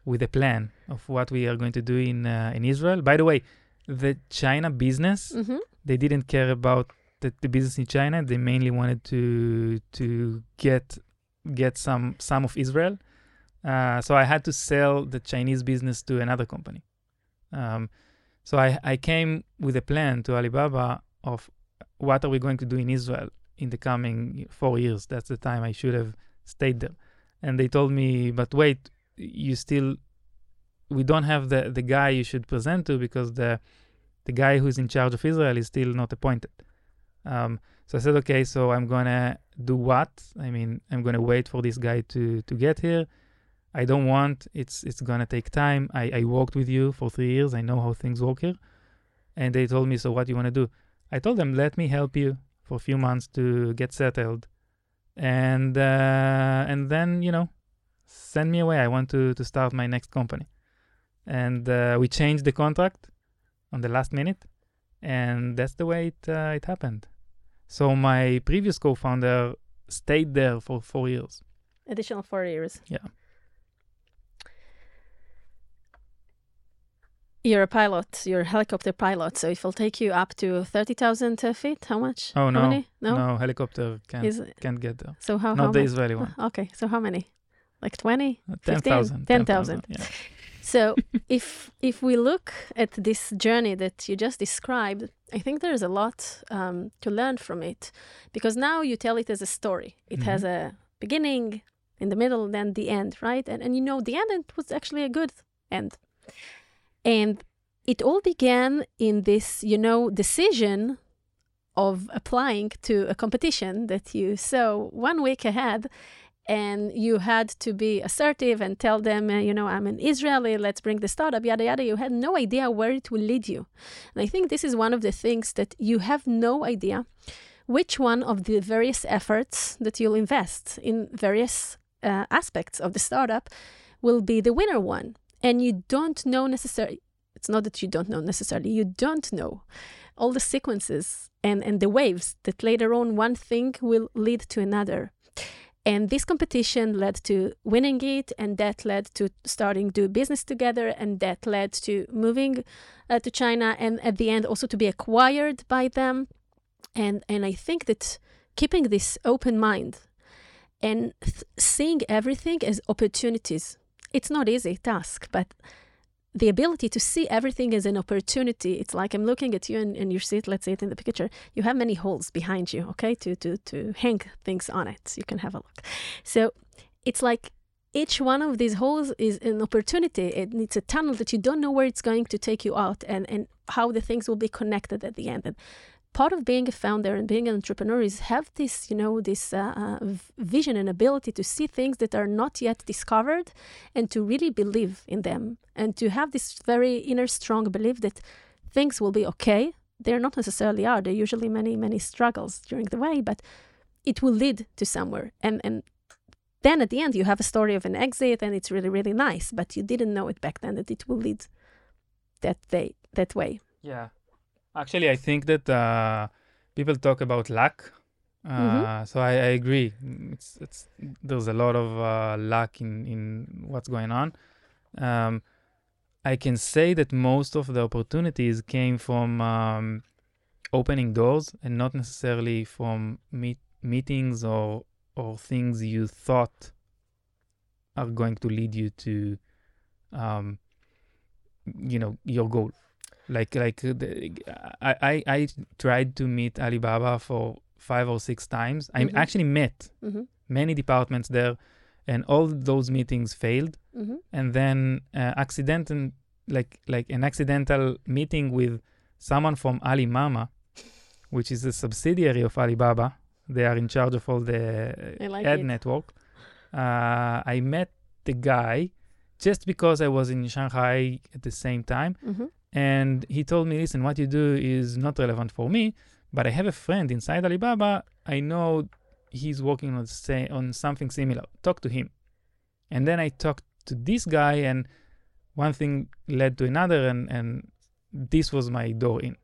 with a plan of what we are going to do in uh, in Israel. By the way, the China business Mm-hmm. they didn't care about the, the business in China. They mainly wanted to to get get some some of Israel. Uh, so I had to sell the Chinese business to another company. Um, so I, I came with a plan to Alibaba of what are we going to do in Israel in the coming four years. That's the time I should have stayed there. And they told me, but wait, you still, we don't have the, the guy you should present to because the the guy who's in charge of Israel is still not appointed. Um, so I said, okay, so I'm gonna do what? I mean, I'm gonna wait for this guy to to get here. I don't want. It's it's gonna take time. I I worked with you for three years. I know how things work here. And they told me, so what do you want to do? I told them, let me help you for a few months to get settled, and uh, and then you know, send me away. I want to to start my next company, and uh, we changed the contract on the last minute, and that's the way it uh, it happened. So my previous co-founder stayed there for four years. Additional four years. Yeah. You're a pilot. You're a helicopter pilot, so it will take you up to thirty thousand uh, feet. How much? Oh How no, many? No. helicopter can't Is can't get there. so how? how Not the mu- Israeli one. uh, Okay, so how many? Like twenty? Ten thousand. 10,000. Yeah. So if if we look at this journey that you just described, I think there's a lot um, to learn from it, because now you tell it as a story. It Mm-hmm. has a beginning, in the middle, then the end, right? And and you know the end it was actually a good end, and it all began in this you know decision of applying to a competition that you saw one week ahead and you had to be assertive and tell them, uh, you know, I'm an Israeli, let's bring the startup, yada, yada. You had no idea where it will lead you. And I think this is one of the things that you have no idea which one of the various efforts that you'll invest in various uh, aspects of the startup will be the winner one. And you don't know necessarily, it's not that you don't know necessarily, you don't know all the sequences and, and the waves that later on one thing will lead to another. And this competition led to winning it, and that led to starting do business together, and that led to moving uh, to China, and at the end also to be acquired by them. And and I think that keeping this open mind and th- seeing everything as opportunities, it's not easy task, but the ability to see everything as an opportunity. It's like I'm looking at you and, and you see it, let's say it in the picture. You have many holes behind you, okay, to, to, to hang things on it. You can have a look. So it's like each one of these holes is an opportunity. It, it's a tunnel that you don't know where it's going to take you out and, and how the things will be connected at the end. And part of being a founder and being an entrepreneur is have this, you know, this uh, uh, vision and ability to see things that are not yet discovered and to really believe in them and to have this very inner strong belief that things will be okay. They're not necessarily are. There are usually many, many struggles during the way, but it will lead to somewhere. And and then at the end you have a story of an exit and it's really, really nice, but you didn't know it back then that it will lead that day that way. Yeah. Actually, I think that uh, people talk about luck. Uh, Mhm. So I, I agree. It's it's there's a lot of uh, luck in in what's going on. Um, I can say that most of the opportunities came from um, opening doors and not necessarily from meet, meetings or or things you thought are going to lead you to, um, you know, your goal. Like like uh, the, I, I I tried to meet Alibaba for five or six times. I Mhm. actually met Mm-hmm. many departments there, and all those meetings failed. Mm-hmm. And then uh, accidental like like an accidental meeting with someone from Alimama, which is a subsidiary of Alibaba. They are in charge of all the I like ad it. network. Uh, I met the guy just because I was in Shanghai at the same time. Mm-hmm. And he told me, listen, what you do is not relevant for me, but I have a friend inside Alibaba. I know he's working on say, on something similar. Talk to him. And then I talked to this guy, and one thing led to another, and, and this was my door in.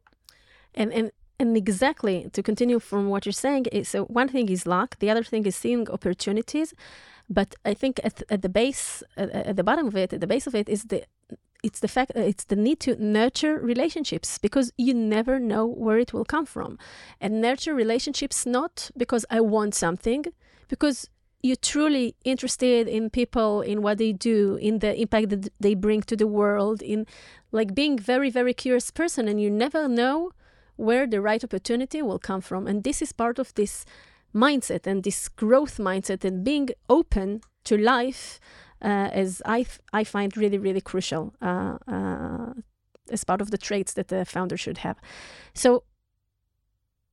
And and and exactly to continue from what you're saying so one thing is luck, the other thing is seeing opportunities, but I think at, at the base, at, at the bottom of it, at the base of it is the it's the fact uh, it's the need to nurture relationships because you never know where it will come from. And nurture relationships not because i want something because you're truly interested in people in what they do in the impact that they bring to the world in like being very very curious person and you never know where the right opportunity will come from. And this is part of this mindset and this growth mindset and being open to life uh, as I, f- I find really, really crucial uh, uh, as part of the traits that the founder should have. So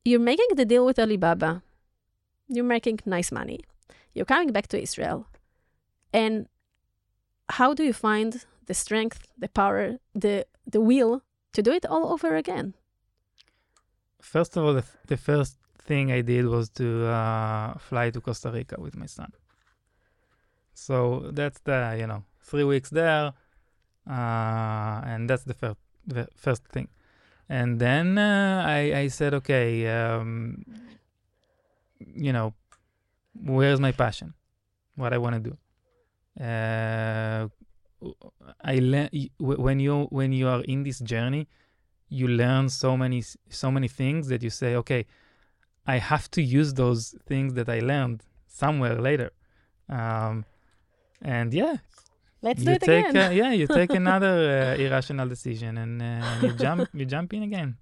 you're making the deal with Alibaba, you're making nice money, you're coming back to Israel, and how do you find the strength, the power, the the will to do it all over again? First of all, the, f- the first thing I did was to uh, fly to Costa Rica with my son. So that's the you know three weeks there, uh, and that's the first the first thing. And then uh, I I said okay, um, you know, where's my passion, what I want to do. Uh, I learn when you when you are in this journey, you learn so many so many things that you say okay, I have to use those things that I learned somewhere later. Um, and yeah, Let's you do it take again. uh, yeah, you take another uh, irrational decision and uh, you jump you jump in again.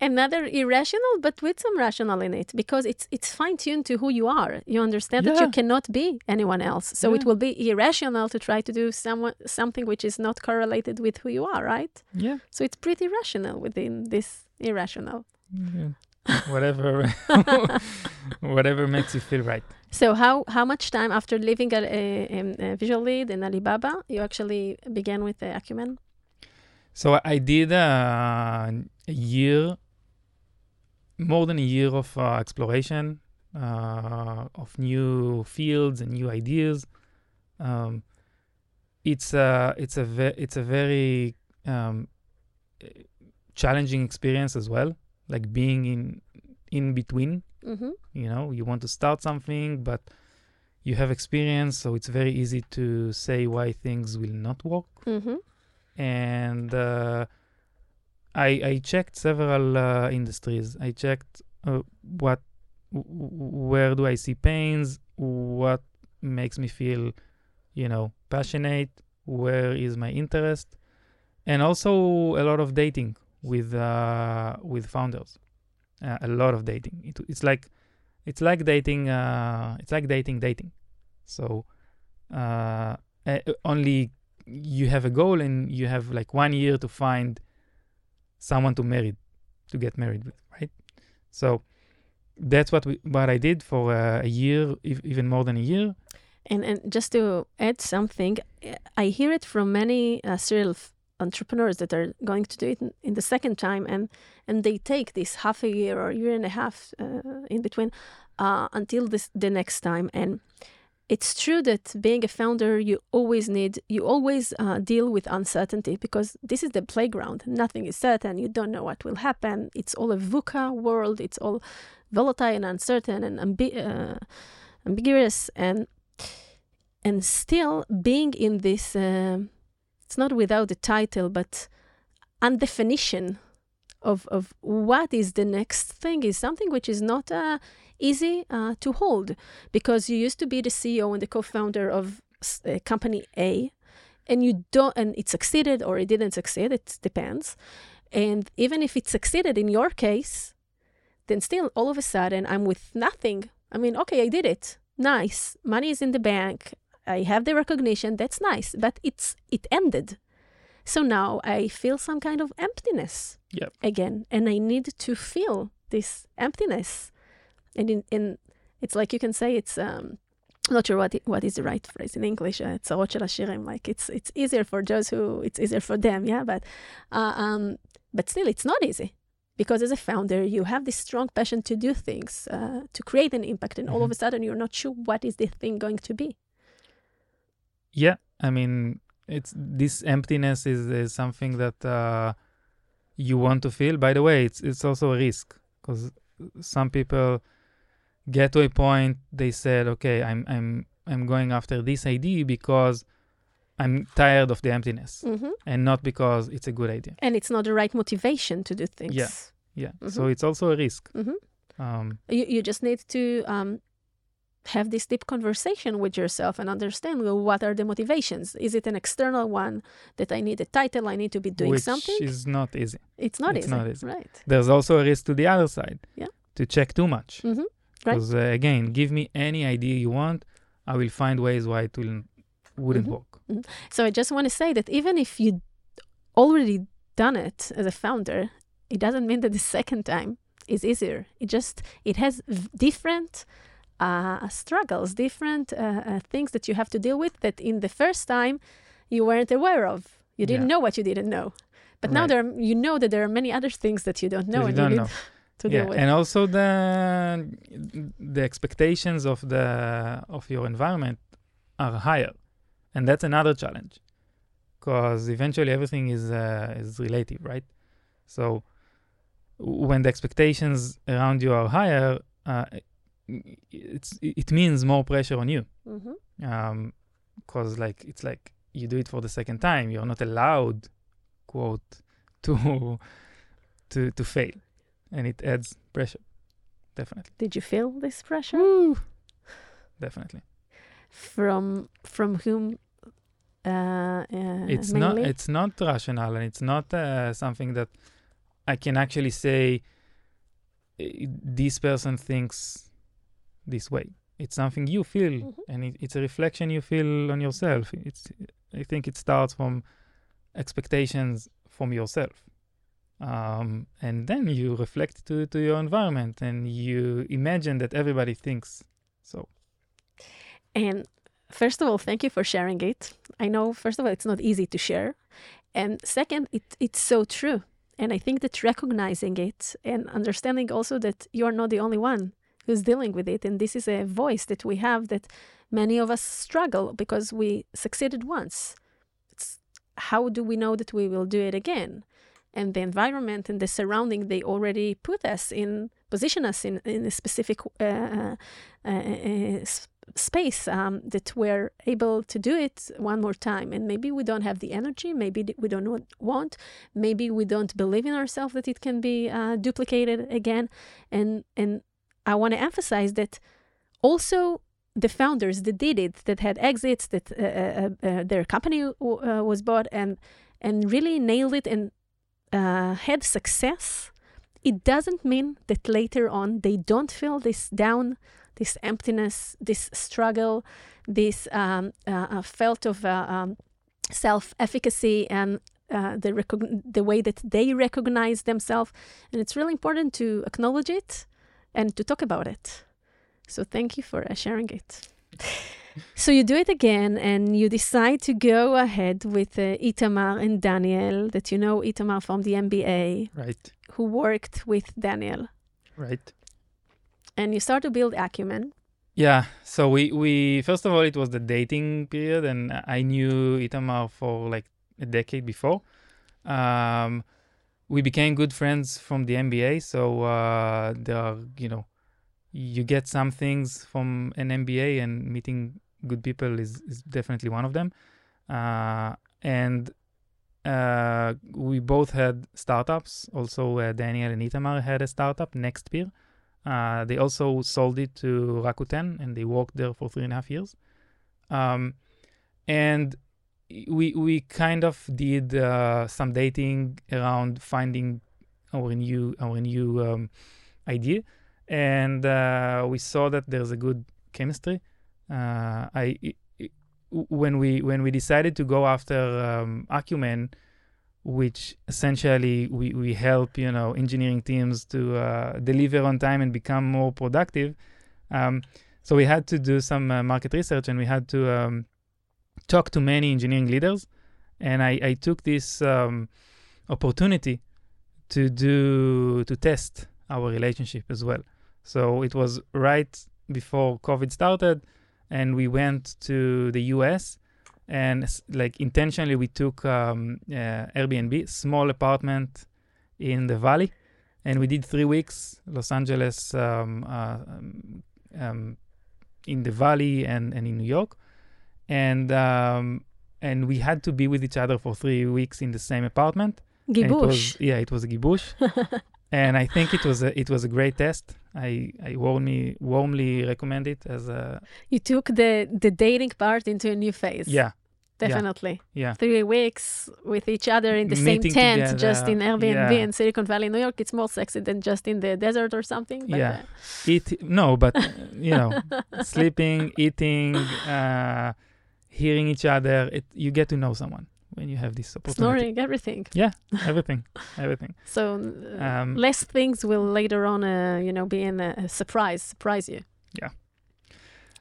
Another irrational, but with some rational in it, because it's it's fine tuned to who you are. You understand that you cannot be anyone else, so it will be irrational to try to do someone something which is not correlated with who you are, right? Yeah. So it's pretty rational within this irrational. Yeah. Whatever whatever makes you feel right. So how how much time after leaving a, a, a Visualead in Alibaba you actually began with the Acumen? So I- did uh, a year, more than a year of uh, exploration uh, of new fields and new ideas. Um, it's a it's a ve- it's a very um, challenging experience as well, like being in in between. Mm-hmm. You know, you want to start something, but you have experience, so it's very easy to say why things will not work Mm-hmm. and uh, I I checked several uh, industries. I checked uh, what where do I see pains, what makes me feel, you know, passionate, where is my interest, and also a lot of dating with uh, with founders. Uh, a lot of dating. It, it's like it's like dating. Uh, it's like dating dating. So uh, uh, only you have a goal and you have like one year to find someone to marry to get married with right so that's what we what i did for uh, a year ev- even more than a year And and just to add something, eh, I hear it from many uh, serial entrepreneurs that are going to do it in, the second time, and and they take this half a year or year and a half uh, in between uh, until this the next time. And it's true that being a founder, you always need you always uh, deal with uncertainty because this is the playground. Nothing is certain. You don't know what will happen. It's all a VUCA world. It's all volatile and uncertain and ambi- uh, ambiguous and and still being in this uh, it's not without the title but undefinition of of what is the next thing is something which is not uh, easy uh, to hold. Because you used to be the CEO and the co-founder of uh, company A and you don't and it succeeded or it didn't succeed it depends. And even if it succeeded in your case then still all of a sudden I'm with nothing. I mean okay I did it. Nice. Money is in the bank I have the recognition that's nice but it's it ended so now I feel some kind of emptiness Yep. again and I need to feel this emptiness and in, in it's like you can say it's um I'm not sure what i- what is the right phrase in English. Uh, צרות של עשירים. Like it's it's easier for those who it's easier for them. Yeah, but uh, um, but still it's not easy because as a founder you have this strong passion to do things, uh, to create an impact, and all of Mhm. a sudden you're not sure what is the thing going to be. yeah i mean it's this emptiness is, is something that uh, you want to feel by the way it's it's also a risk because some people get to a point they said okay i'm i'm i'm going after this idea because i'm tired of the emptiness hmm and not because it's a good idea And it's not the right motivation to do things. Yeah. yeah so Mhm. it's also a risk Mhm. um You, you just need to um, have this deep conversation with yourself and understand well, what are the motivations. Is it an external one that I need a title, I need to be doing which something? is not easy it's not it's easy. not easy. Right. there's also a risk to the other side Yeah. to check too much hmm Right. because uh, again give me any idea you want i will find ways why it will wouldn't Mhm. work So I just want to say that even if you already done it as a founder, it doesn't mean that the second time is easier. It just it has v- different uh, struggles, different uh, uh, things that you have to deal with that in the first time you weren't aware of. You didn't Yeah. know what you didn't know. But now there, are, you know that there are many other things that you don't know, you and don't you know to yeah deal with. and also the the expectations of the of your environment are higher and that's another challenge because eventually everything is uh, is relative right so when the expectations around you are higher uh, it's it means more pressure on you. Mhm. um because like it's like you do it for the second time. You're not allowed quote to to to fail. And it adds pressure. Definitely. Did you feel this pressure? Definitely. From from whom Uh, uh, it's mainly? not it's not rational and it's not uh, something that I can actually say "Eh, this person thinks this way. It's something you feel, Mhm. and it, it's a reflection you feel on yourself. It's I think it starts from expectations from yourself, um, and then you reflect to to your environment, and you imagine that everybody thinks so. And first of all, thank you for sharing it. I know, first of all, it's not easy to share. And second, it, it's so true. And I think that recognizing it and understanding also that you're not the only one who's dealing with it. And this is a voice that we have that many of us struggle because we succeeded once. It's how do we know that we will do it again? And the environment and the surrounding, they already put us in, position us in, in a specific uh, uh, uh, uh, space um, that we're able to do it one more time. And maybe we don't have the energy, maybe we don't want, maybe we don't believe in ourselves that it can be uh, duplicated again. And and I want to emphasize that also the founders that did it, that had exits, that uh, uh, uh, their company w- uh, was bought, and and really nailed it and uh, had success. It doesn't mean that later on they don't feel this down this emptiness, this struggle, this um, uh, uh, felt of uh, um, self-efficacy and uh, the the way that they recognize themselves, and it's really important to acknowledge it and to talk about it. So thank you for uh, sharing it. so you do it again, and you decide to go ahead with uh, Itamar and Daniel, that you know Itamar from the MBA, Right, who worked with Daniel, right. and you start to build Acumen. Yeah. So we we first of all it was the dating period, and I knew Itamar for like a decade before. Um, we became good friends from the MBA. So uh, there are you know you get some things from an MBA, and meeting good people is is definitely one of them. Uh, and uh, we both had startups. Also, uh, Daniel and Itamar had a startup, Nextpeer. Uh, they also sold it to Rakuten, and they worked there for three and a half years. Um, and we we kind of did uh, some dating around finding our new our new um, idea, and uh, we saw that there's a good chemistry. Uh, I i- i- when we when we decided to go after um, Acumen, which essentially we, we help you know engineering teams to uh, deliver on time and become more productive. Um, so we had to do some uh, market research and we had to um, talk to many engineering leaders. And I, I took this um, opportunity to do to test our relationship as well. So it was right before COVID started, and we went to the US and like intentionally we took um, uh, Airbnb, small apartment in the valley, and we did three weeks, Los Angeles, um, uh, um, um, in the valley, and, and in New York, and um, and we had to be with each other for three weeks in the same apartment. And it was, yeah, it was a gibush, and I think it was a, it was a great test. I I warmly warmly recommend it as a You took the the dating part into a new phase. yeah definitely. yeah Three weeks with each other in the Meeting same tent, just in Airbnb yeah. in Silicon Valley, New York. It's more sexy than just in the desert or something. Yeah. uh, eat no but you know sleeping eating uh hearing each other it you get to know someone when you have this opportunity snoring, everything. Yeah, everything everything So uh, Um, less things will later on, uh, you know, be in a, a surprise, surprise you.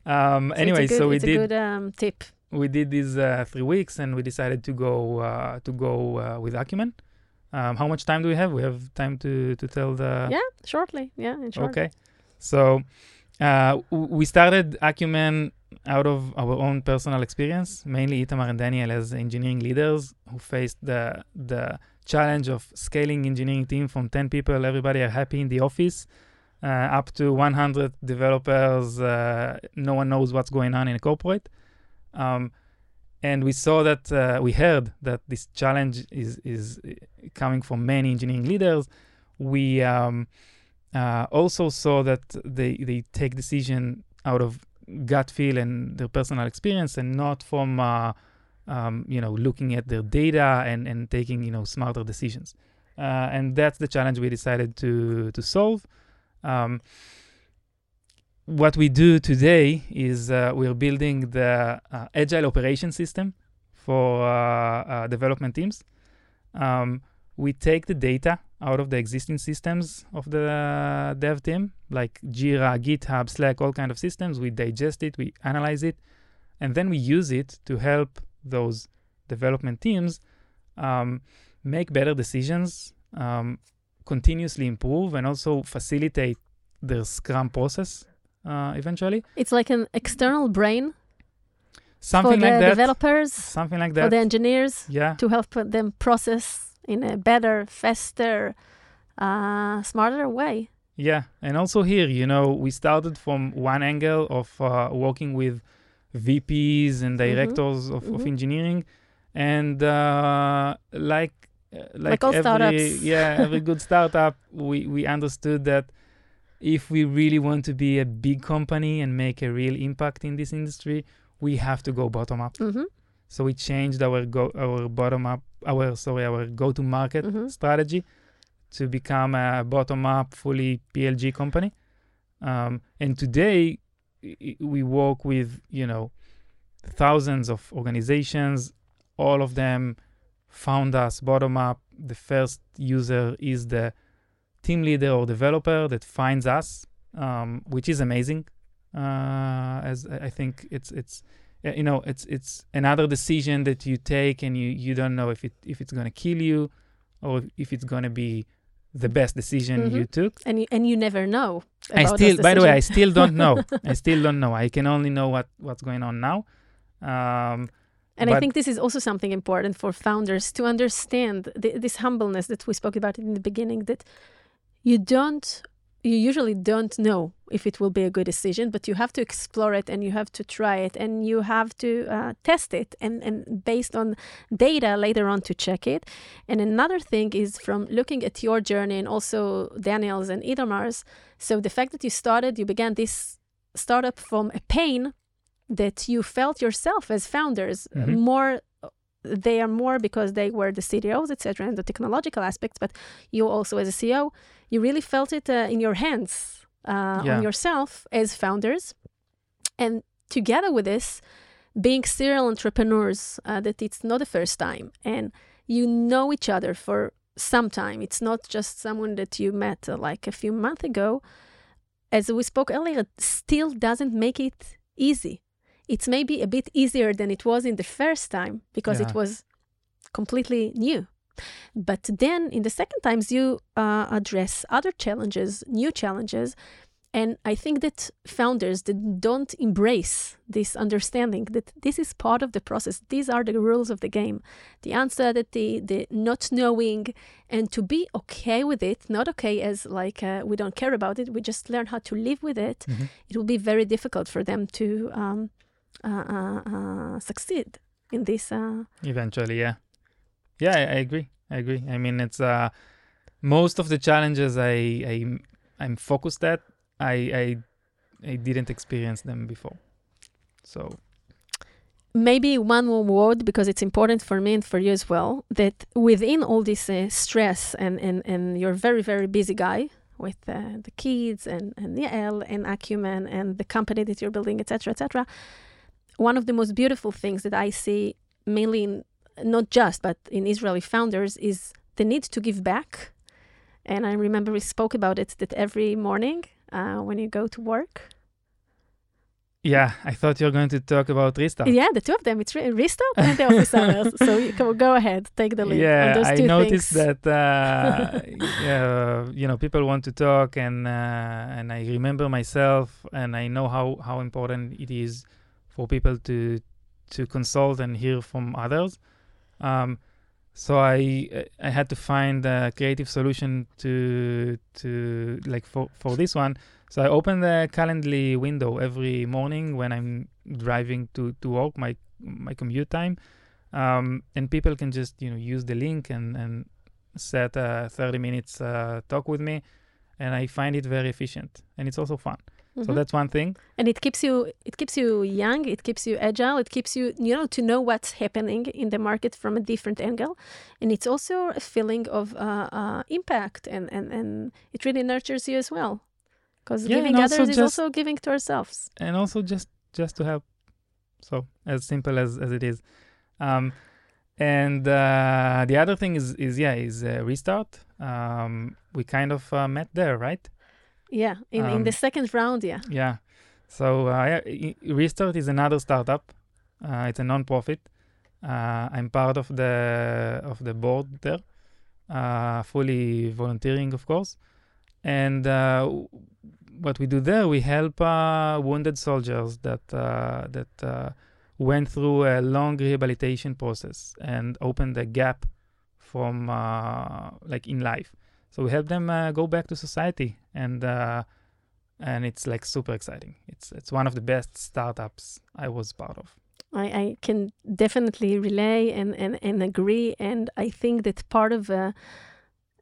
um So anyway good, so we it's did a good um, tip. we did these uh, three weeks and we decided to go uh to go uh, with acumen um how much time do we have we have time to to tell the Yeah, shortly. Yeah, in short. Okay. So uh, w- we started Acumen out of our own personal experience, mainly Itamar and Daniel as engineering leaders who faced the the challenge of scaling engineering team from 10 people, everybody are happy in the office, uh, up to 100 developers, uh, no one knows what's going on in a corporate. Um, and we saw that uh, we heard that this challenge is is coming from many engineering leaders. We um, uh, also saw that they they take decision out of gut feel and their personal experience and not from uh, um, you know, looking at their data and, and taking, you know, smarter decisions. Uh, and that's the challenge we decided to, to solve. Um, what we do today is uh, we're building the uh, agile operation system for uh, uh, development teams. Um, we take the data out of the existing systems of the dev team, like Jira, GitHub, Slack, all kind of systems. We digest it, we analyze it, and then we use it to help those development teams um, make better decisions, um, continuously improve, and also facilitate their Scrum process uh, eventually. It's like an external brain Something for the that. developers, Something like that. for the engineers, yeah. to help them process in a better, faster, uh, smarter way. Yeah, and also here, you know, we started from one angle of uh, working with VPs and directors of, of mhm. engineering, and uh, like uh, like, all every startups. yeah every good startup, we we understood that if we really want to be a big company and make a real impact in this industry, we have to go bottom up. hmm So we changed our go our bottom up our sorry our go to market Mhm. strategy to become a bottom up fully PLG company. Um, and today we work with you know thousands of organizations. All of them found us bottom up. The first user is the team leader or developer that finds us, um, which is amazing. Uh, as I think it's it's you know it's it's another decision that you take and you you don't know if it if it's gonna kill you or if it's gonna be the best decision you Mhm. took. And you, and you never know. I still, by the way, I still don't know. I still don't know. I can only know what what's going on now. Um, And I think this is also something important for founders to understand th- this humbleness that we spoke about in the beginning that you don't, you usually don't know if it will be a good decision, but you have to explore it and you have to try it and you have to uh, test it and, and based on data later on to check it. And another thing is from looking at your journey and also Daniel's and Itamar's. So the fact that you started, you began this startup from a pain that you felt yourself as founders Mhm. more they are more because they were the CDOs, etc., and the technological aspects. But you also, as a CEO, you really felt it uh, in your hands uh, Yeah. on yourself as founders, and together with this, being serial entrepreneurs, uh, that it's not the first time, and you know each other for some time. It's not just someone that you met uh, like a few months ago. As we spoke earlier, it still doesn't make it easy. It's maybe a bit easier than it was in the first time because it was completely new. But then in the second times, you uh, address other challenges, new challenges. And I think that founders that don't embrace this understanding that this is part of the process, these are the rules of the game, the uncertainty, the the not knowing, and to be okay with it, not okay as like uh, we don't care about it, we just learn how to live with it. Mhm. It will be very difficult for them to um, uh, uh, uh, succeed in this. Uh, Eventually, yeah, yeah, I, agree. I agree. I mean, it's uh, most of the challenges I, I I'm focused at. I I I didn't experience them before, so maybe one more word because it's important for me and for you as well that within all this uh, stress and, and, and you're a very very busy guy with uh, the kids and and Yael and Acumen and the company that you're building etc etc one of the most beautiful things that I see mainly in not just but in Israeli founders is the need to give back and I remember we spoke about it that every morning uh, when you go to work yeah. I thought you were going to talk about restart. Yeah, the two of them. It's re- restart and the office hours. So you can go ahead, take the lead on yeah, I noticed things. that uh, yeah, you know people want to talk, and uh, and I remember myself, and I know how how important it is for people to to consult and hear from others. Um, so I I had to find a creative solution to to like for for this one. So I open the Calendly window every morning when I'm driving to to work my my commute time. Um, and people can just you know use the link and and set a 30 minutes uh, talk with me. And i find it very efficient and it's also fun So Mhm. that's one thing. and it keeps you it keeps you young it keeps you agile it keeps you you know to know what's happening in the market from a different angle. And it's also a feeling of uh, uh, impact and, and and it really nurtures you as well. Because Yeah, giving also others is just- also giving to ourselves. And also just just to help so as simple as as it is. Um and uh the other thing is is yeah is uh, restart. Um we kind of uh, met there right yeah in, in the Um, second round yeah. yeah. So uh, yeah, restart is another startup. Uh, it's a non-profit. Uh, i'm part of the of the board there. Uh, fully volunteering of course. And uh, what we do there we help uh, wounded soldiers that uh, that uh, went through a long rehabilitation process and opened a gap from uh, like in life. So we help them uh, go back to society and uh, and it's like super exciting it's it's one of the best startups i was part of I, I can definitely relay and, and, and agree. And I think that part of uh,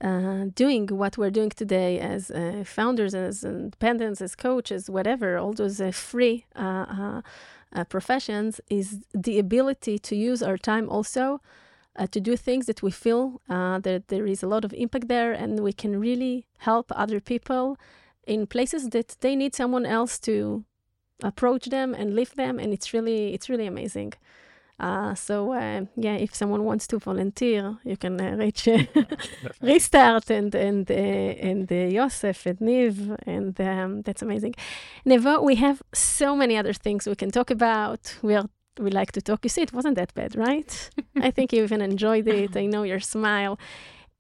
uh, doing what we're doing today as uh, founders, as independents, as coaches, whatever, all those uh, free uh, uh, professions, is the ability to use our time also uh, to do things that we feel uh, that there is a lot of impact there and we can really help other people in places that they need someone else to approach them and lift them and it's really it's really amazing. Uh, so uh, yeah if someone wants to volunteer you can uh, reach uh, restart and and uh, and uh, Yosef and Niv and um, that's amazing. Nevo we have so many other things we can talk about. We are we like to talk. You see it wasn't that bad right? I think you even enjoyed it. I know your smile.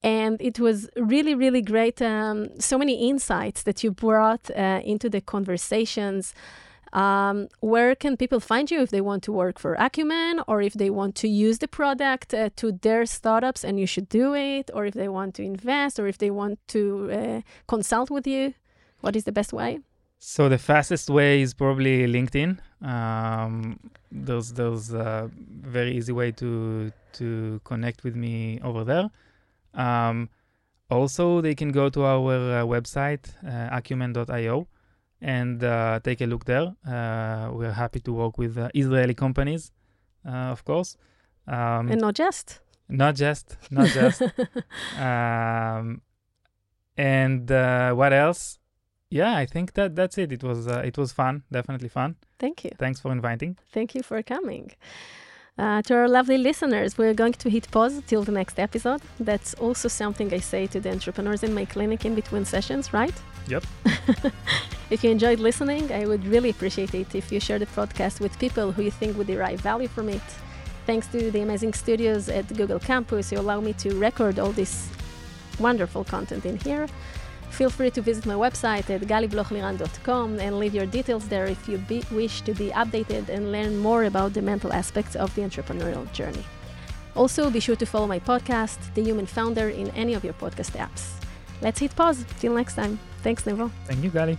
And it was really really great um, so many insights that you brought uh, into the conversations. Um, where can people find you if they want to work for Acumen or if they want to use the product uh, to their startups and you should do it, or if they want to invest or if they want to uh, consult with you? What is the best way? So the fastest way is probably LinkedIn. Um, there's there's a very easy way to to connect with me over there. Um, also, they can go to our uh, website uh, acumen.io and uh, take a look there. Uh, we're happy to work with uh, Israeli companies, uh, of course. Um, and not just. not just, not just. um, and uh, what else? Yeah, I think that that's it. It was uh, it was fun, definitely fun. Thank you. Thanks for inviting. Thank you for coming. Uh, to our lovely listeners, we're going to hit pause till the next episode. That's also something I say to the entrepreneurs in my clinic in between sessions, right? Yep. if you enjoyed listening, I would really appreciate it if you share the podcast with people who you think would derive value from it. Thanks to the amazing studios at Google Campus who allow me to record all this wonderful content in here. Feel free to visit my website at galiblochliran.com and leave your details there if you be, wish to be updated and learn more about the mental aspects of the entrepreneurial journey. Also, be sure to follow my podcast, The Human Founder, in any of your podcast apps. Let's hit pause. Till next time. Thanks, Nevo. Thank you, Gali.